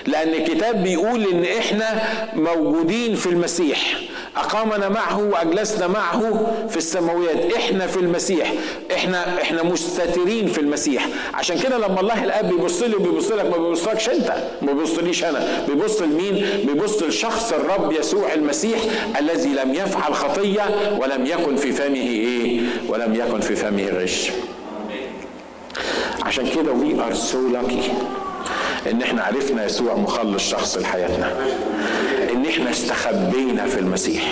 لأن الكتاب بيقول إن إحنا موجودين في المسيح. أقامنا معه وأجلسنا معه في السماويات. إحنا في المسيح. إحنا إحنا مستترين في المسيح. عشان كده لما الله الآب بيبص لي وبيبص لك ما بيبصلكش أنت. ما بيبصليش أنا. بيبص لمين؟ بيبص لشخص الرب يسوع المسيح الذي لم يفعل خطية ولم يكن في فمه إيه؟ ولم يكن في فمه غش. عشان كده we are so lucky إن إحنا عرفنا يسوع مخلص شخص لحياتنا. إحنا استخبينا في المسيح.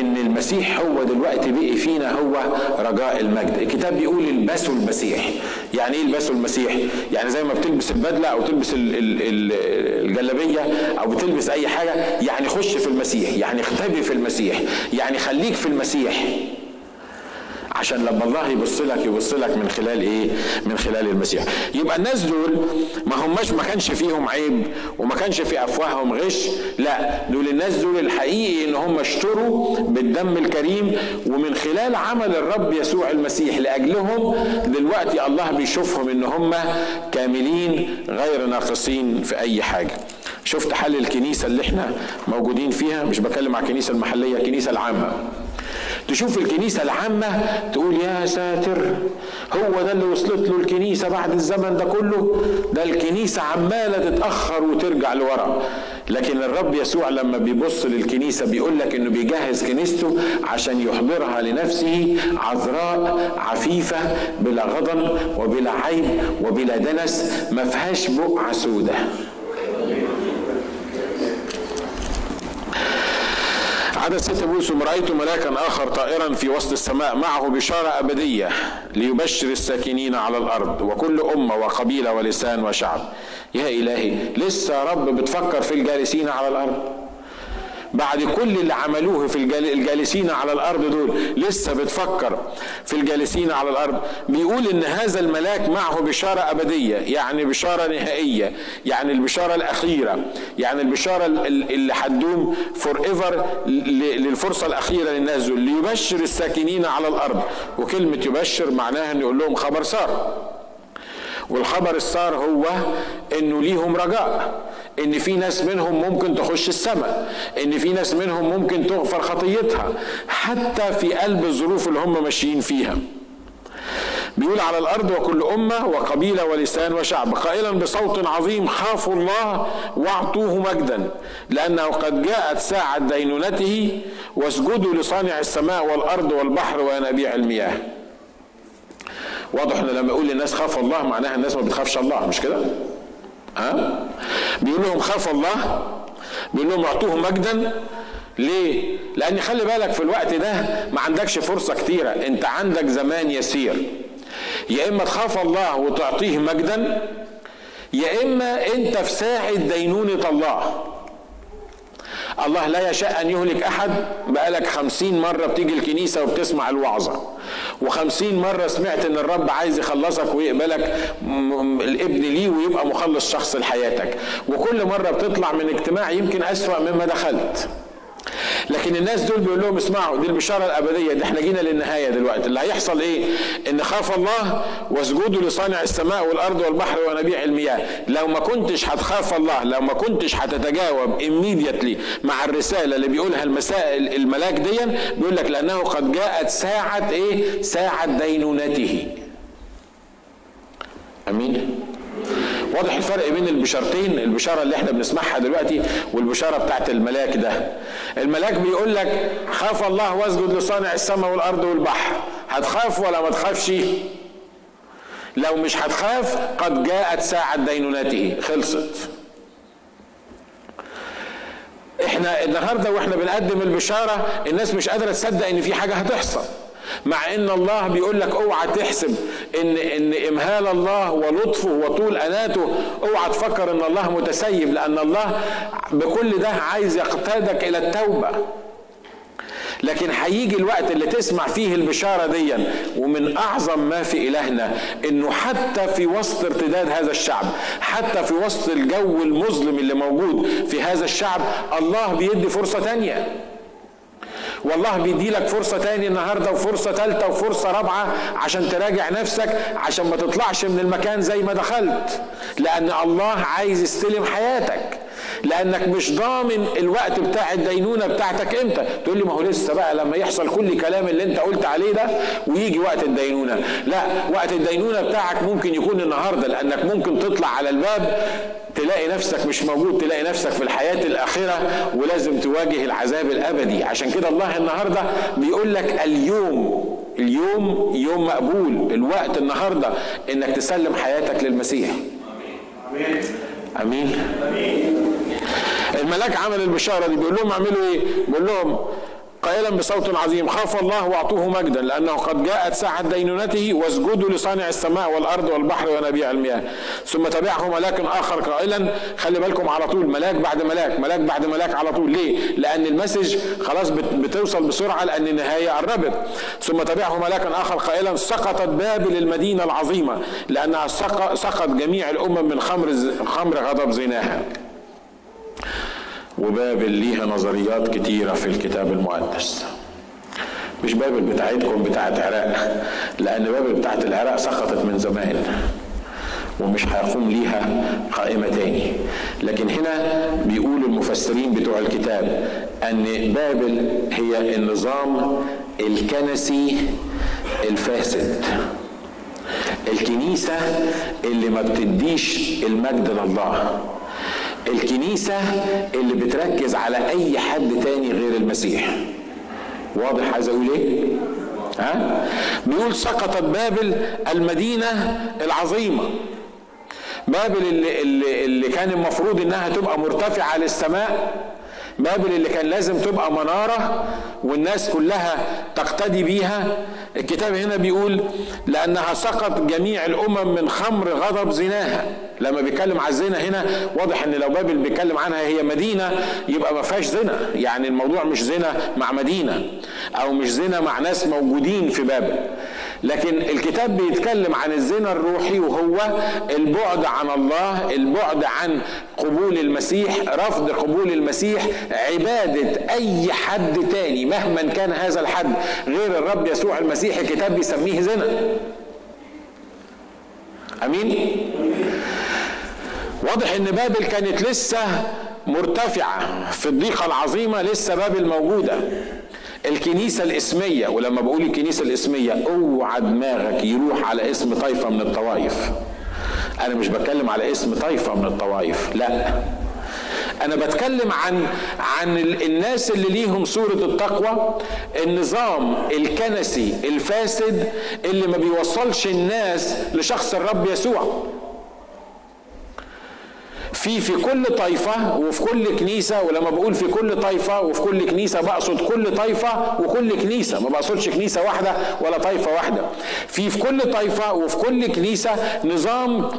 إن المسيح هو دلوقتي بقي فينا هو رجاء المجد. الكتاب بيقول البسوا المسيح. يعني إيه البسوا المسيح؟ يعني زي ما بتلبس البدلة أو تلبس الجلابية أو بتلبس أي حاجة يعني خش في المسيح يعني اختبي في المسيح يعني خليك في المسيح. عشان لما الله يبص لك يبص لك من خلال إيه؟ من خلال المسيح. يبقى الناس دول ما هماش ما كانش فيهم عيب وما كانش في أفواههم غش، لا دول الناس دول الحقيقي إن هم اشتروا بالدم الكريم ومن خلال عمل الرب يسوع المسيح لأجلهم دلوقتي الله بيشوفهم إن هم كاملين غير ناقصين في أي حاجة. شفت حل الكنيسة اللي إحنا موجودين فيها مش بكلم على الكنيسة المحلية الكنيسة العامة. تشوف الكنيسة العامة تقول يا ساتر هو ده اللي وصلت له الكنيسة بعد الزمن ده كله؟ ده الكنيسة عمالة تتأخر وترجع لورا. لكن الرب يسوع لما بيبص للكنيسة بيقول لك إنه بيجهز كنيسته عشان يحضرها لنفسه عذراء عفيفة بلا غضن وبلا عيب وبلا دنس ما فيهاش بقعة سودة. عدد ستة بيقول رأيت ملاكا آخر طائرا في وسط السماء معه بشارة أبدية ليبشر الساكنين على الأرض وكل أمة وقبيلة ولسان وشعب. يا إلهي لسه رب بتفكر في الجالسين على الأرض؟ بعد كل اللي عملوه في الجالسين على الأرض دول لسه بتفكر في الجالسين على الأرض. بيقول إن هذا الملاك معه بشارة أبدية يعني بشارة نهائية يعني البشارة الأخيرة يعني البشارة اللي هتدوم forever للفرصة الأخيرة للناس دول. ليبشر الساكنين على الأرض. وكلمة يبشر معناها انه يقول لهم خبر سار والخبر السار هو إنه ليهم رجاء. إن في ناس منهم ممكن تخش السماء إن في ناس منهم ممكن تغفر خطيتها حتى في قلب الظروف اللي هم ماشيين فيها. بيقول على الأرض وكل أمة وقبيلة ولسان وشعب. قائلا بصوت عظيم خافوا الله واعطوه مجدا لأنه قد جاءت ساعة دينونته واسجدوا لصانع السماء والأرض والبحر وينابيع المياه. واضح إن لما يقول للناس خاف الله معناها الناس ما بتخافش الله مش كده؟ ها؟ بيقول لهم خاف الله. بيقول لهم أعطوه مجدا. ليه؟ لأن خلي بالك في الوقت ده ما عندكش فرصة كتيرة. أنت عندك زمان يسير. يا إما تخاف الله وتعطيه مجدا يا إما أنت في ساعه دينونة الله. الله لا يشاء أن يهلك أحد بقالك خمسين مرة بتيجي الكنيسة وبتسمع الوعظة. وخمسين مرة سمعت أن الرب عايز يخلصك ويقبلك الابن ليه ويبقى مخلص شخص لحياتك. وكل مرة بتطلع من اجتماع يمكن أسوأ مما دخلت. لكن الناس دول بيقول لهم اسمعوا دي البشارة الأبدية دي إحنا جينا للنهاية دلوقتي. اللي هيحصل إيه؟ إن خاف الله واسجدوا لصانع السماء والأرض والبحر ونبيع المياه. لو ما كنتش هتخاف الله لو ما كنتش هتتجاوب immediately مع الرسالة اللي بيقولها المساء الملاك دي بيقول لك لأنه قد جاءت ساعة إيه؟ ساعة دينونته. أمين؟ واضح الفرق بين البشارتين البشارة اللي إحنا بنسمعها دلوقتي والبشارة بتاعت الملاك ده. الملاك بيقول لك خاف الله واسجد لصانع السماء والأرض والبحر. هتخاف ولا ما تخافش؟ لو مش هتخاف قد جاءت ساعة دينونته خلصت. إحنا النهارده وإحنا بنقدم البشارة الناس مش قادرة تصدق إن في حاجة هتحصل. مع إن الله بيقول لك أوعى تحسب إن إن إمهال الله ولطفه وطول أناته. أوعى تفكر إن الله متسيب لأن الله بكل ده عايز يقتادك إلى التوبة. لكن هيجي الوقت اللي تسمع فيه البشارة دي ومن أعظم ما في إلهنا إنه حتى في وسط ارتداد هذا الشعب حتى في وسط الجو المظلم اللي موجود في هذا الشعب الله بيدي فرصة تانية. والله بيدي لك فرصة تاني النهاردة وفرصة ثالثة وفرصة رابعة عشان تراجع نفسك عشان ما تطلعش من المكان زي ما دخلت. لأن الله عايز يستلم حياتك. لأنك مش ضامن الوقت بتاع الدينونة بتاعتك إمتى. تقول لي ما هو لسه بقى لما يحصل كل الكلام اللي أنت قلت عليه ده ويجي وقت الدينونة. لا وقت الدينونة بتاعك ممكن يكون النهارده لأنك ممكن تطلع على الباب تلاقي نفسك مش موجود تلاقي نفسك في الحياة الآخرة ولازم تواجه العذاب الأبدي عشان كده الله النهاردة بيقول لك اليوم اليوم يوم مقبول الوقت النهاردة إنك تسلم حياتك للمسيح امين آمين, أمين. الملاك عمل البشارة دي بيقول لهم اعملوا إيه؟ بيقول لهم قائلا بصوت عظيم. خاف الله وأعطوه مجدا لأنه قد جاءت ساعه دينونته واسجدوا لصانع السماء والأرض والبحر ونبيع المياه. ثم تبعه ملاك آخر قائلا خلي بالكم على طول ملاك بعد ملاك ملاك بعد ملاك على طول. ليه؟ لأن المسج خلاص بتوصل بسرعة لأن النهاية قربت. ثم تبعه ملاك آخر قائلا سقطت بابل المدينة العظيمة لأنها سقط جميع الأمم من خمر خمر غضب زناها. وبابل ليها نظريات كتيرة في الكتاب المقدس. مش بابل بتاعتكم بتاعت عراق لأن بابل بتاعت العراق سقطت من زمان ومش هيقوم ليها قائمة تاني. لكن هنا بيقول المفسرين بتوع الكتاب أن بابل هي النظام الكنسي الفاسد. الكنيسة اللي ما بتديش المجد لله. الكنيسة اللي بتركز على أي حد تاني غير المسيح واضح عايز أقول إيه؟ ها؟ بيقول سقطت بابل المدينة العظيمة بابل اللي, اللي, اللي كان المفروض إنها تبقى مرتفعة للسماء بابل اللي كان لازم تبقى منارة والناس كلها تقتدي بيها؟ الكتاب هنا بيقول لأنها سقط جميع الأمم من خمر غضب زناها. لما بيتكلم على الزنا هنا واضح إن لو بابل بيتكلم عنها هي مدينة يبقى ما فيهاش زنا. يعني الموضوع مش زنا مع مدينة أو مش زنا مع ناس موجودين في بابل. لكن الكتاب بيتكلم عن الزنا الروحي وهو البعد عن الله البعد عن قبول المسيح رفض قبول المسيح عبادة أي حد تاني مهما كان هذا الحد غير الرب يسوع المسيح الكتاب بيسميه زنا. أمين؟ واضح إن بابل كانت لسه مرتفعة في الضيقة العظيمة لسه بابل موجودة. الكنيسة الاسمية ولما بقول الكنيسة الاسمية اوعى دماغك يروح على اسم طائفة من الطوائف. أنا مش بتكلم على اسم طائفة من الطوائف لا. أنا بتكلم عن عن الناس اللي ليهم صورة التقوى النظام الكنسي الفاسد اللي ما بيوصلش الناس لشخص الرب يسوع. في في كل طائفة وفي كل كنيسة ولما بقول في كل طائفة وفي كل كنيسة بقصد كل طائفة وكل كنيسة. ما بقصدش كنيسة واحدة ولا طائفة واحدة. في في كل طائفة وفي كل كنيسة نظام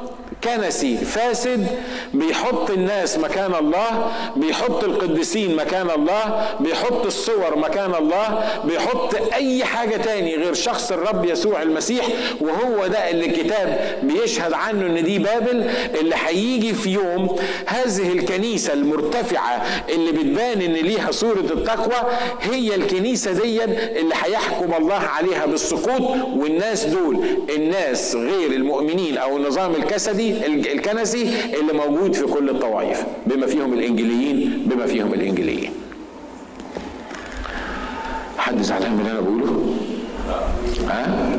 كنسي فاسد بيحط الناس مكان الله بيحط القديسين مكان الله بيحط الصور مكان الله بيحط أي حاجة تاني غير شخص الرب يسوع المسيح وهو ده اللي الكتاب بيشهد عنه إن دي بابل اللي هيجي في يوم هذه الكنيسة المرتفعة اللي بتبان إن ليها صورة التقوى هي الكنيسة دي اللي هيحكم الله عليها بالسقوط والناس دول الناس غير المؤمنين أو النظام الكنسي اللي موجود في كل الطوائف بما فيهم الانجيليين بما فيهم الانجيليين حد زعلان من اللي أنا بقوله؟ ها؟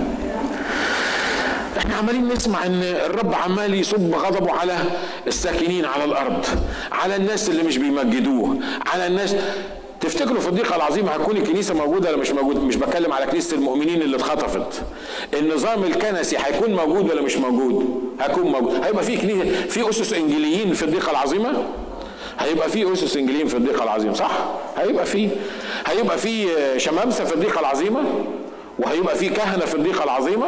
إحنا عمالين نسمع إن الرب عمال يصب غضبه على الساكنين على الأرض على الناس اللي مش بيمجدوه على الناس تفتكروا في الضيقه العظيمة هتكون الكنيسة موجودة ولا مش موجودة؟ مش بتكلم على كنيسة المؤمنين اللي اتخطفت. النظام الكنسي هيكون موجود ولا مش موجود؟ هيكون موجود. هيبقى في كنيسه في أسس إنجيليين في الضيقه العظيمة؟ هيبقى في أسس إنجيليين في الضيقه العظيمة صح؟ هيبقى في. هيبقى في شمامسة في الضيقه العظيمة؟ وهيبقى في كهنة في الضيقه العظيمة؟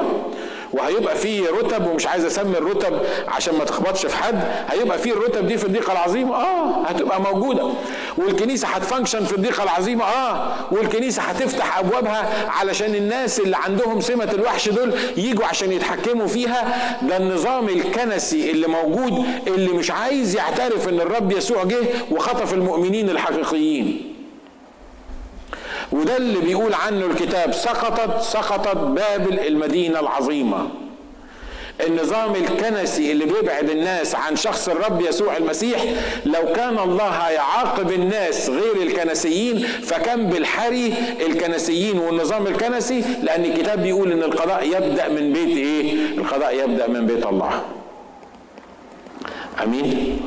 وهيبقى في رتب ومش عايز اسمي الرتب عشان ما تخبطش في حد هيبقى في الرتب دي في الضيقة العظيمة. آه هتبقى موجودة. والكنيسة هتفانكشن في الضيقة العظيمة. آه والكنيسة هتفتح أبوابها علشان الناس اللي عندهم سمة الوحش دول يجوا عشان يتحكموا فيها. ده النظام الكنسي اللي موجود اللي مش عايز يعترف إن الرب يسوع جه وخطف المؤمنين الحقيقيين. وده اللي بيقول عنه الكتاب سقطت سقطت بابل المدينة العظيمة. النظام الكنسي اللي بيبعد الناس عن شخص الرب يسوع المسيح لو كان الله هيعاقب الناس غير الكنسيين فكان بالحري الكنسيين والنظام الكنسي لأن الكتاب بيقول إن القضاء يبدأ من بيت إيه؟ القضاء يبدأ من بيت الله. أمين؟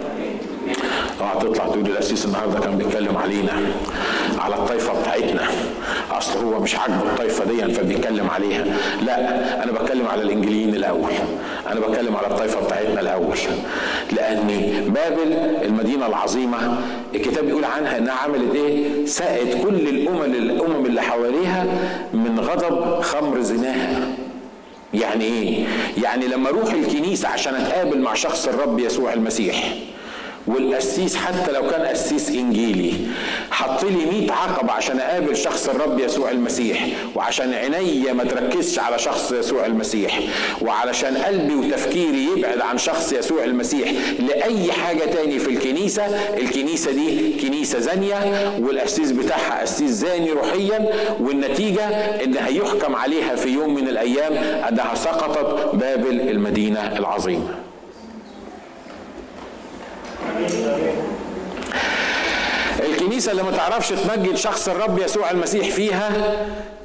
اوعى تطلع تقول الاسيس النهارده كان بيتكلم علينا على الطائفه بتاعتنا. أصل هو مش عاجبه الطائفه دي فبيتكلم عليها. لا أنا بتكلم على الإنجليين الأول. أنا بتكلم على الطائفه بتاعتنا الأول. لأن بابل المدينة العظيمة الكتاب بيقول عنها إنها عملت إيه؟ سقت كل الأمم الأمم اللي حواليها من غضب خمر زناها. يعني إيه؟ يعني لما أروح الكنيسة عشان أتقابل مع شخص الرب يسوع المسيح والقسيس حتى لو كان قسيس إنجيلي. حط لي 100 عقبه عشان أقابل شخص الرب يسوع المسيح وعشان عينيا ما تركزش على شخص يسوع المسيح وعلشان قلبي وتفكيري يبعد عن شخص يسوع المسيح لأي حاجة تاني في الكنيسة. الكنيسة دي كنيسة زانية والقسيس بتاعها قسيس زاني روحيا والنتيجة إن هيحكم عليها في يوم من الأيام أنها سقطت بابل المدينة العظيمة. الكنيسة اللي ما تعرفش تمجد شخص الرب يسوع المسيح فيها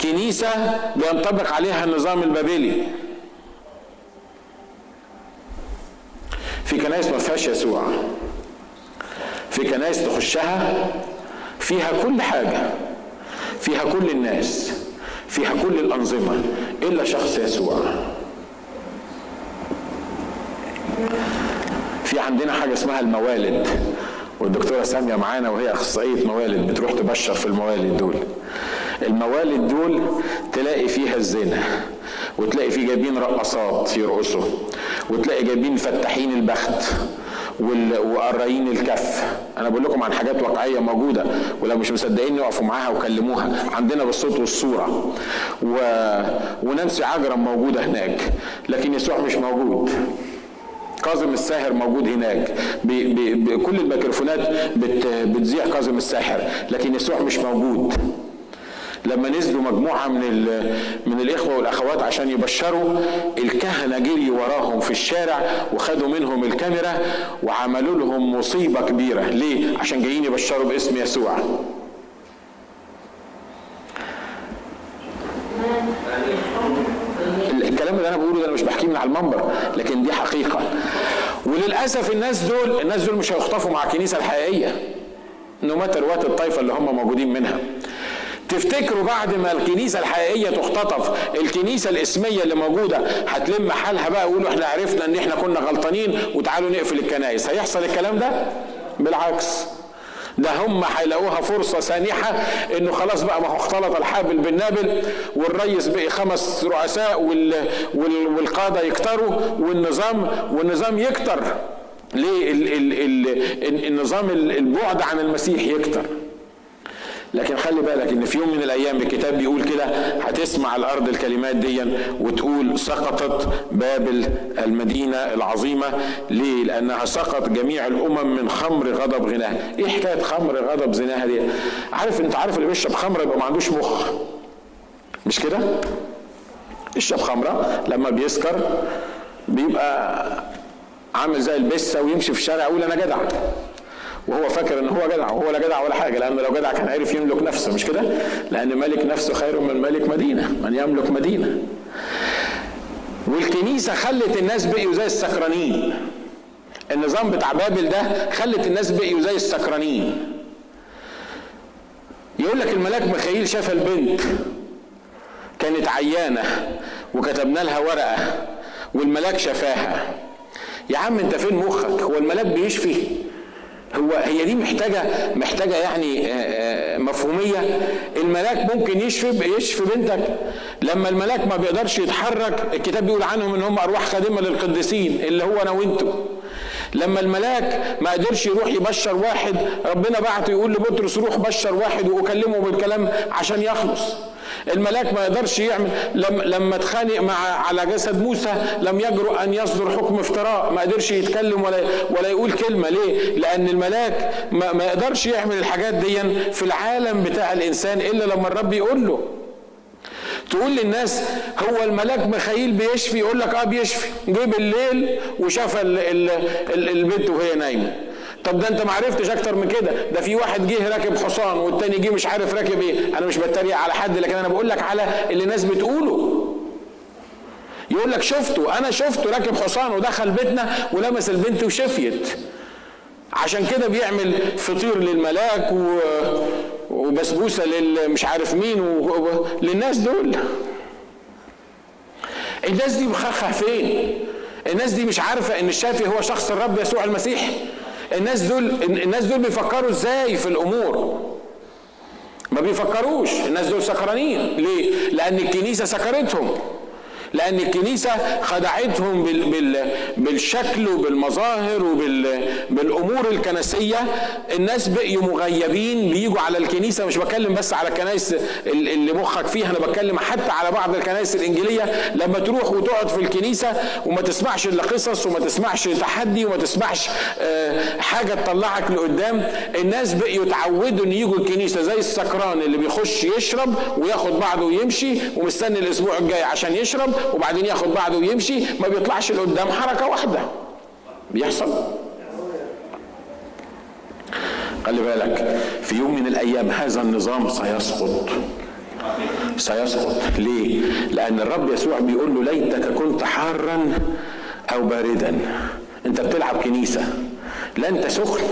كنيسة بينطبق عليها النظام البابلي. في كنائس ما فيهاش يسوع. في كنائس تخشها فيها كل حاجة. فيها كل الناس. فيها كل الأنظمة. إلا شخص يسوع. في عندنا حاجة اسمها الموالد. والدكتورة سامية معانا وهي أخصائية موالد بتروح تبشر في الموالد دول. الموالد دول تلاقي فيها الزنا وتلاقي فيه جايبين رقصات يرقصوا وتلاقي جايبين فتاحين البخت وقرايين الكف. أنا بقول لكم عن حاجات واقعية موجودة ولو مش مصدقين يقفوا معاها وكلموها. عندنا بالصوت والصورة. و... ونانسي عجرم موجودة هناك لكن يسوع مش موجود. كاظم الساهر موجود هناك. بكل الميكروفونات بت... بتذيع كاظم الساحر لكن يسوع مش موجود. لما نزلوا مجموعة من من الإخوة والأخوات عشان يبشروا الكهنة جري وراهم في الشارع وخدوا منهم الكاميرا وعملوا لهم مصيبة كبيرة. ليه؟ عشان جايين يبشروا باسم يسوع. الكلام اللي أنا بقوله ده أنا مش بحكيه من على المنبر لكن دي حقيقة. وللأسف الناس دول الناس دول مش هيخطفوا مع الكنيسة الحقيقية نو ماتر وات الطائفه اللي هم موجودين منها. تفتكروا بعد ما الكنيسة الحقيقية تختطف الكنيسة الإسمية اللي موجودة هتلم حالها بقى ويقولوا إحنا عرفنا إن إحنا كنا غلطانين وتعالوا نقفل الكنائس؟ هيحصل الكلام ده؟ بالعكس. ده هم هيلاقوها فرصة سانحة إنه خلاص بقى ما هو اختلط الحابل بالنابل والريس بقي خمس رؤساء وال وال والقادة يكتروا والنظام والنظام يكتر. ليه؟ ال ال ال النظام البعد عن المسيح يكتر. لكن خلي بالك إن في يوم من الأيام الكتاب بيقول كده هتسمع الأرض الكلمات دي وتقول سقطت بابل المدينة العظيمة ليه؟ لأنها سقط جميع الأمم من خمر غضب غناها، إيه حكاية خمر غضب زناها دي؟ عارف أنت عارف اللي بيشرب خمره يبقى ما عندوش مخ مش كده؟ يشرب خمرة لما بيسكر بيبقى عامل زي البسة ويمشي في الشارع يقول أنا جدع وهو فاكر إن هو جدع وهو لا جدع ولا حاجة لأنه لو جدع كان عرف يملك نفسه مش كده؟ لأن ملك نفسه خير من ملك مدينة من يملك مدينة. والكنيسة خلت الناس بقيوا زي السكرانين. النظام بتاع بابل ده خلت الناس بقيوا زي السكرانين. يقول لك الملاك ميخائيل شاف البنت كانت عيانة وكتبنا لها ورقة والملاك شفاها. يا عم أنت فين مخك؟ هو الملاك بيشفي؟ هو هي دي محتاجة محتاجة يعني آه، آه، مفهومية. الملاك ممكن يشفي يشفي بنتك. لما الملاك ما بيقدرش يتحرك الكتاب بيقول عنهم إن هم أرواح خادمه للقديسين اللي هو أنا وأنتم لما الملاك ما قدرش يروح يبشر واحد ربنا بعته يقول لبطرس روح بشر واحد وأكلمه بالكلام عشان يخلص. الملاك ما يقدرش يعمل لما لما اتخانق مع على جسد موسى لم يجرؤ أن يصدر حكم افتراء ما قدرش يتكلم ولا ولا يقول كلمة. ليه؟ لأن الملاك ما, ما يقدرش يعمل الحاجات دي في العالم بتاع الإنسان إلا لما الرب يقول له. تقول للناس هو الملاك مخيل بيشفي؟ يقول لك آه بيشفي. جه بالليل وشاف البنت وهي نايمة. طب ده انت ما عرفتش أكتر من كده. ده في واحد جه راكب حصان والتاني جه مش عارف راكب إيه. أنا مش بتريق على حد لكن أنا بقول لك على اللي الناس بتقوله. يقول لك شفته. أنا شفته راكب حصان ودخل بيتنا ولمس البنت وشفيت. عشان كده بيعمل فطير للملاك و... وبسبوسة للمش عارف مين و... للناس دول. الناس دي مخخه فين؟ الناس دي مش عارفة إن الشافي هو شخص الرب يسوع المسيح. الناس دول الناس دول بيفكروا إزاي في الأمور؟ ما بيفكروش. الناس دول سكرانين. ليه؟ لأن الكنيسة سكرتهم. لأن الكنيسة خدعتهم بالشكل وبالمظاهر وبالأمور الكنسية. الناس بقيوا مغيبين بيجوا على الكنيسة. مش بتكلم بس على الكنائس اللي مخك فيها أنا بتكلم حتى على بعض الكنائس الإنجيلية. لما تروح وتقعد في الكنيسة وما تسمعش إلا قصص وما تسمعش تحدي وما تسمعش آه، حاجة تطلعك لقدام الناس بقيوا يتعودوا إن يجوا الكنيسة. زي السكران اللي بيخش يشرب وياخد بعضه ويمشي ومستني الأسبوع الجاي عشان يشرب وبعدين ياخد بعضه ويمشي ما بيطلعش لقدام حركة واحدة. بيحصل. خلي بالك في يوم من الأيام هذا النظام سيسقط. سيسقط. ليه؟ لأن الرب يسوع بيقول له ليتك كنت حارا أو باردا. أنت بتلعب كنيسة. لا أنت سخن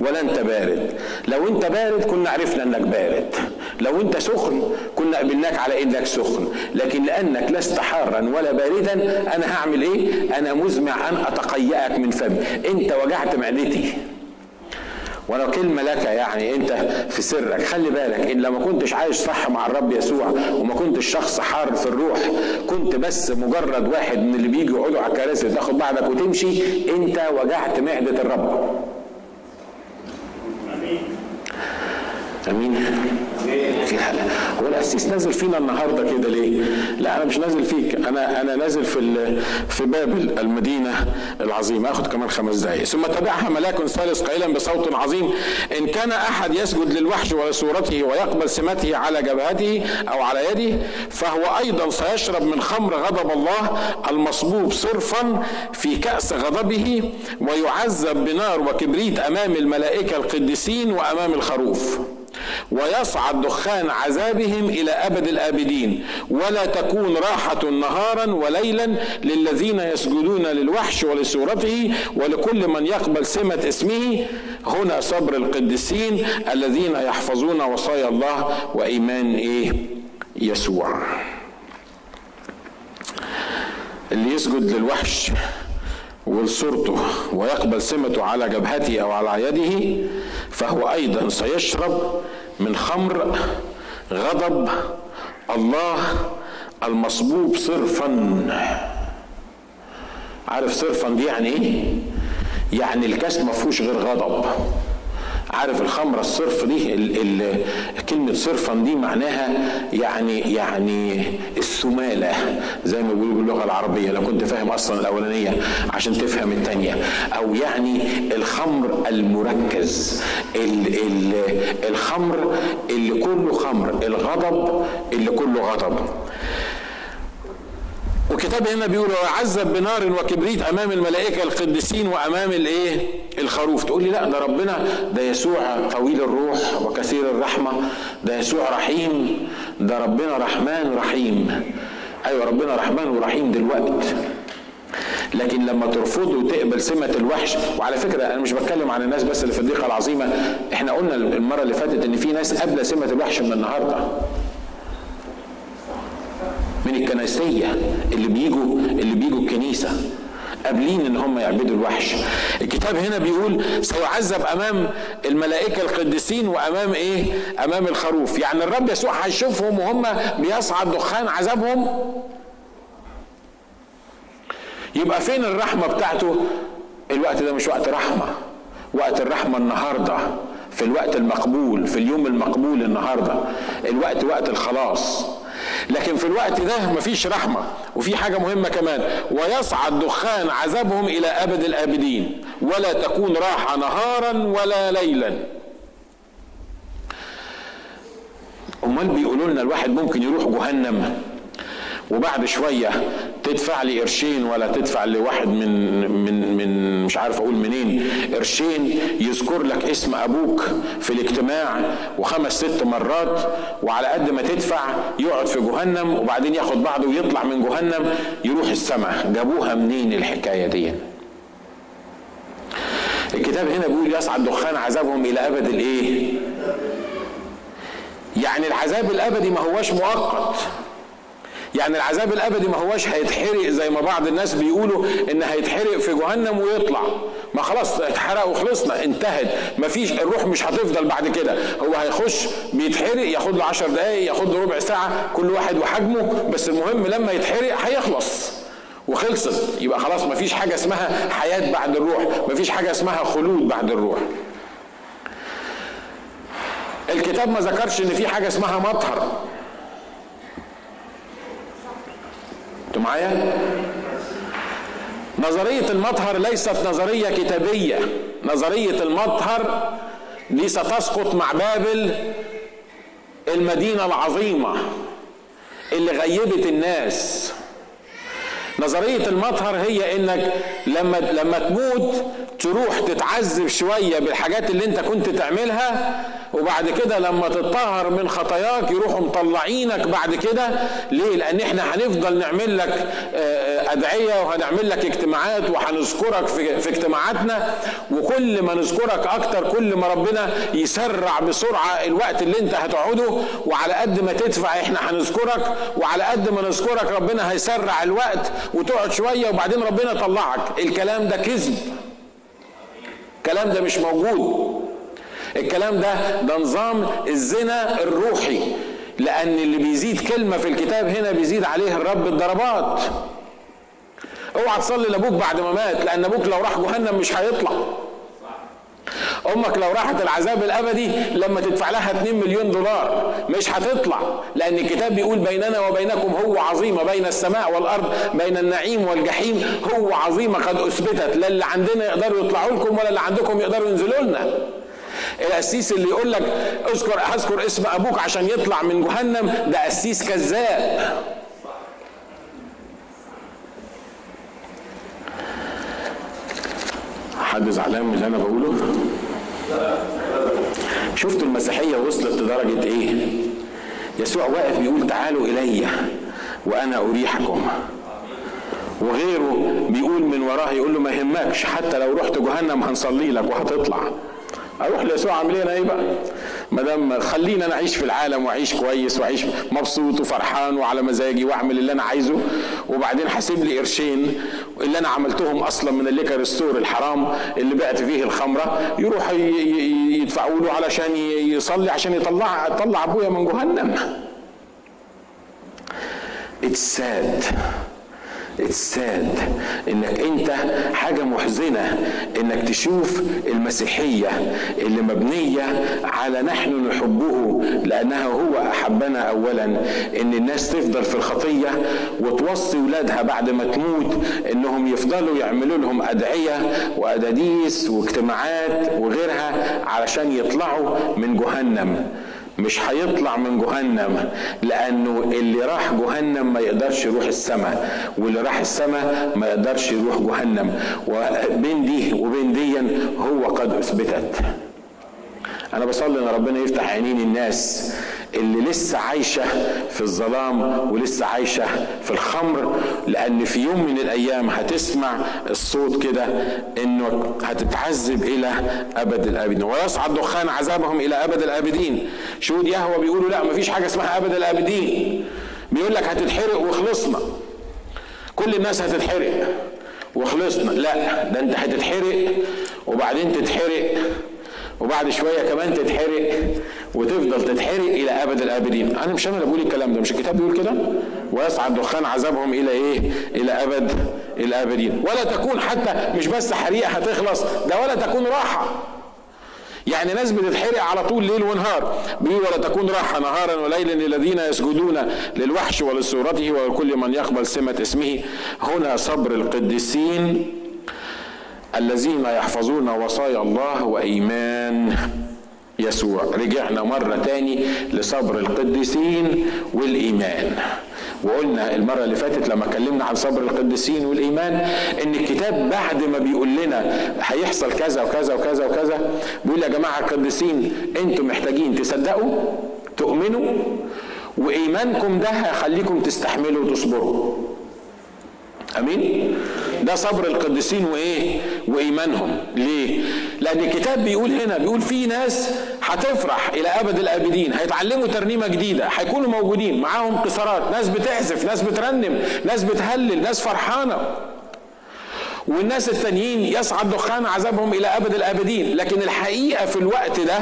ولا أنت بارد. لو أنت بارد كنا عرفنا أنك بارد. لو انت سخن كنا قبلناك على انك سخن لكن لانك لست حارا ولا باردا أنا هعمل إيه؟ أنا مزمع ان اتقيأك من فمي انت وجعت معدتي. ولو كلمة لك يعني انت في سرك. خلي بالك إن لما كنتش عايش صح مع الرب يسوع وما كنتش شخص حار في الروح كنت بس مجرد واحد من اللي بيجي يقعدوا على الكراسي تاخد بعضك وتمشي انت وجعت معدة الرب. آمين. في حالة هو القسيس نازل فينا النهارده كده ليه؟ لا أنا مش نازل فيك. أنا أنا نازل في في بابل المدينة العظيمة. آخد كمان خمس دقائق ثم تبعها ملاك ثالث قائلا بصوت عظيم. إن كان أحد يسجد للوحش ولصورته ويقبل سمته على جبهته أو على يده فهو أيضا سيشرب من خمر غضب الله المصبوب صرفا في كأس غضبه ويعذب بنار وكبريت أمام الملائكة القديسين وأمام الخروف. ويصعد دخان عذابهم إلى أبد الآبدين. ولا تكون راحة نهارا وليلا للذين يسجدون للوحش ولصورته ولكل من يقبل سمة اسمه. هنا صبر القديسين الذين يحفظون وصايا الله وإيمان إيه؟ يسوع. اللي يسجد للوحش ولصورته ويقبل سمته على جبهته أو على يده فهو أيضا سيشرب من خمر غضب الله المصبوب صرفا. عارف صرفا دي يعني إيه؟ يعني الكاس ما فيهوش غير غضب. عارف الخمرة الصرف دي ال ال كلمة صرفا دي معناها يعني يعني السمالة زي ما بيقولوا باللغة العربية لو كنت فاهم أصلا الأولانية عشان تفهم الثانية أو يعني الخمر المركز ال ال الخمر اللي كله خمر الغضب اللي كله غضب. وكتاب هنا بيقول ويعذب بنار وكبريت أمام الملائكة القديسين وأمام الإيه؟ الخروف. تقول لي لا ده ربنا ده يسوع طويل الروح وكثير الرحمة ده يسوع رحيم ده ربنا رحمن رحيم. أيوه ربنا رحمن ورحيم دلوقتي لكن لما ترفضه وتقبل سمة الوحش وعلى فكرة أنا مش بتكلم عن الناس بس اللي في الضيقة العظيمة إحنا قلنا المرة اللي فاتت إن في ناس قابلة سمة الوحش من النهاردة. من الكنسية اللي بيجوا اللي بيجوا الكنيسة قابلين إن هم يعبدوا الوحش. الكتاب هنا بيقول سيعذب أمام الملائكة القديسين وأمام إيه؟ أمام الخروف. يعني الرب يسوع هيشوفهم وهم بيصعد دخان عذابهم. يبقى فين الرحمة بتاعته؟ الوقت ده مش وقت رحمة. وقت الرحمة النهارده في الوقت المقبول في اليوم المقبول النهارده. الوقت وقت الخلاص. لكن في الوقت ده مفيش رحمة وفي حاجة مهمة كمان. ويصعد دخان عذابهم إلى أبد الآبدين. ولا تكون راحة نهارا ولا ليلا. أمال بيقولوا لنا الواحد ممكن يروح جهنم. وبعد شوية تدفع لي قرشين ولا تدفع لواحد من من من مش عارف أقول منين قرشين يذكر لك اسم أبوك في الاجتماع وخمس ست مرات وعلى قد ما تدفع يقعد في جهنم وبعدين ياخد بعضه ويطلع من جهنم يروح السماء. جابوها منين الحكاية دي؟ الكتاب هنا بيقول يصعد دخان عذابهم إلى أبد الإيه؟ يعني العذاب الأبدي ما هوش مؤقت. يعني العذاب الابدي ما هوش هيتحرق زي ما بعض الناس بيقولوا ان هيتحرق في جهنم ويطلع. ما خلاص اتحرق وخلصنا انتهت. ما فيش الروح مش هتفضل بعد كده. هو هيخش بيتحرق ياخد له 10 دقايق ياخد له ربع ساعة كل واحد وحجمه. بس المهم لما يتحرق هيخلص وخلصت. يبقى خلاص ما فيش حاجة اسمها حياة بعد الروح. ما فيش حاجة اسمها خلود بعد الروح. الكتاب ما ذكرش إن في حاجة اسمها مطهر. معايا؟ نظرية المطهر ليست نظرية كتابية. نظرية المطهر دي ستسقط مع بابل المدينة العظيمة اللي غيبت الناس. نظرية المطهر هي إنك لما لما تموت تروح تتعذب شوية بالحاجات اللي أنت كنت تعملها وبعد كده لما تتطهر من خطاياك يروحوا مطلعينك بعد كده. ليه؟ لأن إحنا هنفضل نعمل لك أدعية وهنعمل لك اجتماعات وهنذكرك في, اجتماعاتنا. وكل ما نذكرك أكتر كل ما ربنا يسرع بسرعة الوقت اللي أنت هتقعده. وعلى قد ما تدفع إحنا هنذكرك. وعلى قد ما نذكرك ربنا هيسرع الوقت وتقعد شوية وبعدين ربنا يطلعك. الكلام ده كذب. الكلام ده مش موجود. الكلام ده ده نظام الزنا الروحي. لأن اللي بيزيد كلمة في الكتاب هنا بيزيد عليه الرب الضربات. اوعى تصلي لأبوك بعد ما مات لأن أبوك لو راح جهنم مش هيطلع. أمك لو راحت العذاب الأبدي لما تدفع لها 2 مليون دولار مش هتطلع. لأن الكتاب بيقول بيننا وبينكم هو عظيمه بين السماء والأرض بين النعيم والجحيم هو عظيمه قد أثبتت. لا اللي عندنا يقدروا يطلعوا لكم ولا اللي عندكم يقدروا ينزلوا لنا. القسيس اللي يقول لك اذكر اذكر اسم أبوك عشان يطلع من جهنم ده قسيس كذاب. حد زعلان من اللي أنا بقوله؟ شفتوا المسيحية وصلت لدرجة إيه؟ يسوع واقف بيقول تعالوا إلي وأنا أريحكم. وغيره بيقول من وراه يقول له ما يهمكش حتى لو رحت جهنم هنصلي لك وهتطلع. أروح ليسوع اعمل إيه إيه بقى ما دام خلينا أنا اعيش في العالم وأعيش كويس وأعيش مبسوط وفرحان وعلى مزاجي وأعمل اللي أنا عايزه. وبعدين حاسب لي قرشين اللي أنا عملتهم أصلا من الليكر ستور الحرام اللي بعت فيه الخمرة. يروح يدفعوا له علشان يصلي عشان يطلع يطلع أبويا من جهنم. It's sad. الساد إنك أنت حاجة محزنة إنك تشوف المسيحية اللي مبنية على نحن نحبه لأنها هو أحبنا اولا. إن الناس تفضل في الخطية وتوصي ولادها بعد ما تموت إنهم يفضلوا يعملوا لهم أدعية وأداديس واجتماعات وغيرها علشان يطلعوا من جهنم. مش هيطلع من جهنم لأنه اللي راح جهنم ما يقدرش يروح السماء واللي راح السماء ما يقدرش يروح جهنم. وبين دي وبين دي هو قد أثبتت. أنا بصلي إن ربنا يفتح عينين الناس اللي لسه عايشة في الظلام ولسه عايشة في الخمر لأن في يوم من الأيام هتسمع الصوت كده إنه هتتعذب إلى أبد الآبدين. ويصعد دخان عذابهم إلى أبد الآبدين. شهود يهوى بيقولوا لا مفيش حاجة اسمها أبد الآبدين. بيقول لك هتتحرق وخلصنا. كل الناس هتتحرق وخلصنا. لا ده أنت هتتحرق وبعدين تتحرق وبعد شوية كمان تتحرق. وتفضل تتحرق إلى أبد الأبدين. أنا مش أنا اللي بقول الكلام ده مش الكتاب بيقول كده؟ ويصعد دخان عذابهم إلى إيه؟ إلى أبد الأبدين. ولا تكون حتى مش بس حريقه هتخلص ده ولا تكون راحة. يعني ناس بتتحرق على طول ليل ونهار بيقول ولا تكون راحة نهارا وليلا للذين يسجدون للوحش ولصورته ولكل من يقبل سمة اسمه. هنا صبر القديسين الذين يحفظون وصايا الله وإيمان. يسوع. رجعنا مرة تاني لصبر القديسين والإيمان. وقلنا المرة اللي فاتت لما اتكلمنا عن صبر القديسين والإيمان إن الكتاب بعد ما بيقول لنا هيحصل كذا وكذا وكذا وكذا بيقول يا جماعة القديسين أنتم محتاجين تصدقوا تؤمنوا وإيمانكم ده هيخليكم تستحملوا وتصبروا. آمين. ده صبر القديسين وإيه؟ وإيمانهم. ليه؟ لأن الكتاب بيقول هنا بيقول في ناس هتفرح إلى أبد الأبدين هيتعلموا ترنيمة جديدة هيكونوا موجودين معاهم قصارات ناس بتعزف ناس بترنم ناس بتهلل ناس فرحانة. والناس التانيين يصعد دخان عذابهم إلى أبد الأبدين. لكن الحقيقة في الوقت ده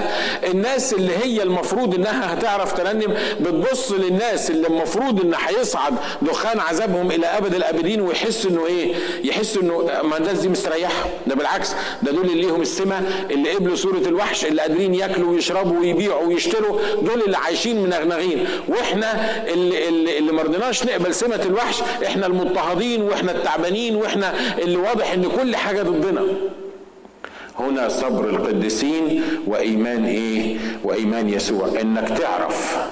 الناس اللي هي المفروض إنها هتعرف ترنم بتبص للناس اللي المفروض إن هيصعد دخان عذابهم إلى أبد الأبدين ويحس إنه إيه؟ يحس إنه ما الناس دي مستريحة. ده بالعكس ده دول اللي ليهم السمة اللي قبلوا سورة الوحش اللي قادرين ياكلوا ويشربوا ويبيعوا ويشتروا دول اللي عايشين منغنغين. وإحنا اللي اللي, اللي ما رضيناش نقبل سمة الوحش إحنا المضطهدين وإحنا التعبانين وإحنا اللي واضح إن كل حاجة ضدنا. هنا صبر القديسين وإيمان إيه؟ وإيمان يسوع. إنك تعرف.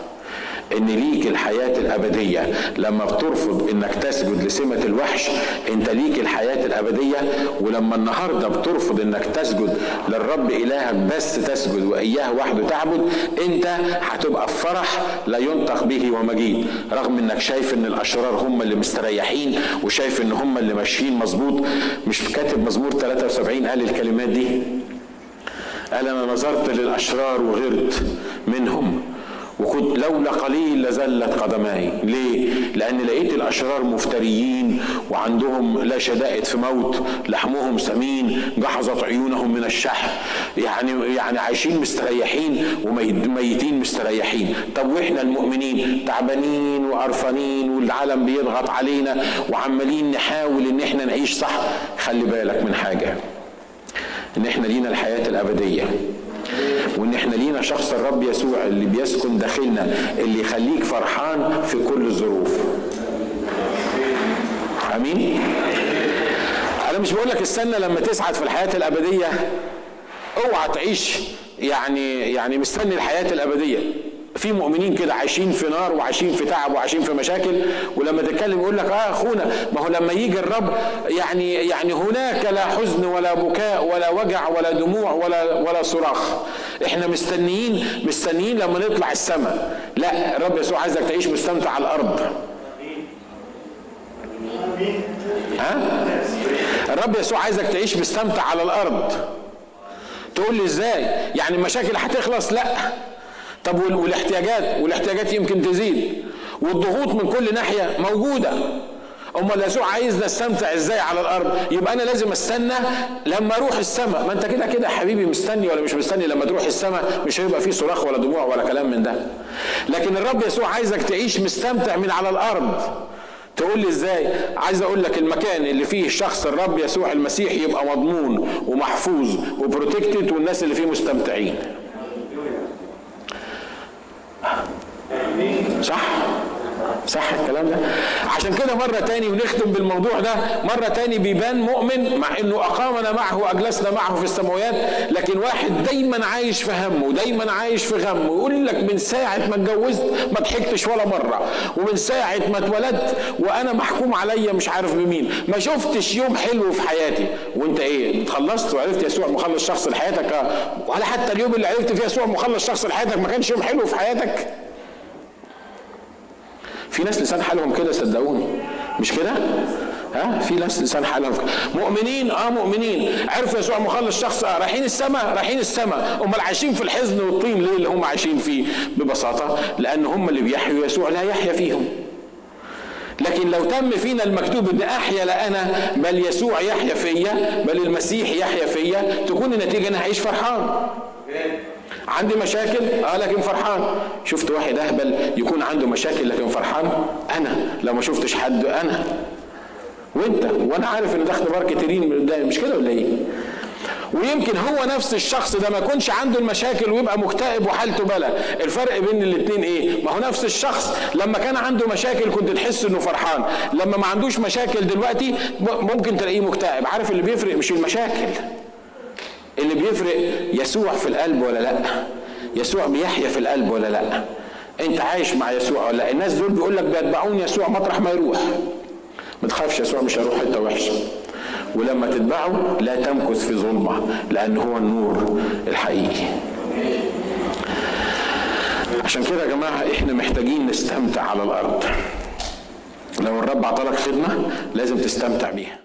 إن ليك الحياة الأبدية. لما بترفض إنك تسجد لسمة الوحش أنت ليك الحياة الأبدية. ولما النهاردة بترفض إنك تسجد للرب إلهك بس تسجد وإياه وحده تعبد أنت هتبقى في فرح لا ينطق به ومجيد. رغم إنك شايف إن الأشرار هم اللي مستريحين وشايف إن هم اللي ماشيين مظبوط مش كاتب مزمور 73 قال الكلمات دي؟ قال أنا نظرت للأشرار وغرت منهم. وكنت لولا قليل لزلت قدماي. ليه؟ لأن لقيت الأشرار مفتريين وعندهم لا شدائد في موت لحمهم سمين جحظت عيونهم من الشحم يعني يعني عايشين مستريحين وميتين مستريحين. طب وإحنا المؤمنين تعبانين وقرفانين والعالم بيضغط علينا وعمالين نحاول إن إحنا نعيش صح؟ خلي بالك من حاجة. إن إحنا لينا الحياة الأبدية. وإن إحنا لينا شخص الرب يسوع اللي بيسكن داخلنا اللي يخليك فرحان في كل الظروف. آمين؟ أنا مش بقول لك استنى لما تسعد في الحياة الأبدية أوعى تعيش يعني يعني مستني الحياة الأبدية. في مؤمنين كده عايشين في نار وعايشين في تعب وعايشين في مشاكل ولما تتكلم يقول لك آه أخونا ما هو لما يجي الرب يعني يعني هناك لا حزن ولا بكاء ولا وجع ولا دموع ولا ولا صراخ. إحنا مستنيين مستنيين لما نطلع السماء. لا الرب يسوع عايزك تعيش مستمتع على الأرض. ها؟ الرب يسوع عايزك تعيش مستمتع على الأرض. تقول لي إزاي؟ يعني المشاكل هتخلص؟ لا. طب والاحتياجات والاحتياجات يمكن تزيد والضغوط من كل ناحية موجودة. أمال يسوع عايزنا نستمتع إزاي على الأرض؟ يبقى أنا لازم أستنى لما أروح السماء. ما أنت كده كده حبيبي مستني ولا مش مستني لما تروح السماء؟ مش هيبقى فيه صراخ ولا دموع ولا كلام من ده. لكن الرب يسوع عايزك تعيش مستمتع من على الأرض. تقول لي إزاي؟ عايز أقول لك المكان اللي فيه شخص الرب يسوع المسيح يبقى مضمون ومحفوظ وبروتكتد والناس اللي فيه مستمتعين. صح؟ صح الكلام ده. عشان كده مرة تاني ونختم بالموضوع ده. مرة تاني بيبان مؤمن مع إنه أقامنا معه وأجلسنا معه في السماوات لكن واحد دايما عايش في همه ودايما عايش في غمه ويقول لك من ساعة ما اتجوزت ما ضحكتش ولا مرة ومن ساعة ما اتولدت وأنا محكوم عليا مش عارف بمين. ما شفتش يوم حلو في حياتي. وأنت إيه؟ خلصت وعرفت يسوع مخلص شخص لحياتك؟ ولا حتى اليوم اللي عرفت فيه يسوع مخلص شخص لحياتك ما كانش يوم حلو في حياتك؟ في ناس لسان حالهم كده صدقوني. مش كده؟ ها؟ في ناس لسان حالهم مؤمنين؟ آه مؤمنين. عرفوا يسوع مخلص شخص آه رايحين السماء رايحين السماء. أمال عايشين في الحزن والطين ليه اللي هم عايشين فيه؟ ببساطة لأن هم اللي بيحيوا يسوع لا يحيا فيهم. لكن لو تم فينا المكتوب إن أحيا لا أنا بل يسوع يحيا فيا بل المسيح يحيا فيا تكون النتيجة أنا هعيش فرحان. عندي مشاكل؟ آه لكن فرحان. شفت واحد أهبل يكون عنده مشاكل لكن فرحان؟ أنا. لو ما شفتش حد أنا. وأنت؟ وأنا عارف إن ده اختبار كتيرين مش كده ولا إيه؟ ويمكن هو نفس الشخص ده ما يكونش عنده المشاكل ويبقى مكتئب وحالته بلا. الفرق بين الاثنين إيه؟ ما هو نفس الشخص. لما كان عنده مشاكل كنت تحس إنه فرحان. لما ما عندوش مشاكل دلوقتي ممكن تلاقيه مكتئب. عارف اللي بيفرق مش المشاكل. اللي بيفرق يسوع في القلب ولا لأ؟ يسوع بيحيا في القلب ولا لأ؟ أنت عايش مع يسوع ولا لأ؟ الناس دول بيقول لك بيتبعون يسوع مطرح ما يروح. ما تخافش يسوع مش هيروح حتة وحشة. ولما تتبعه لا تمكث في ظلمة لأن هو النور الحقيقي. عشان كده يا جماعة إحنا محتاجين نستمتع على الأرض. لو الرب عطلك خدمة لازم تستمتع بيها.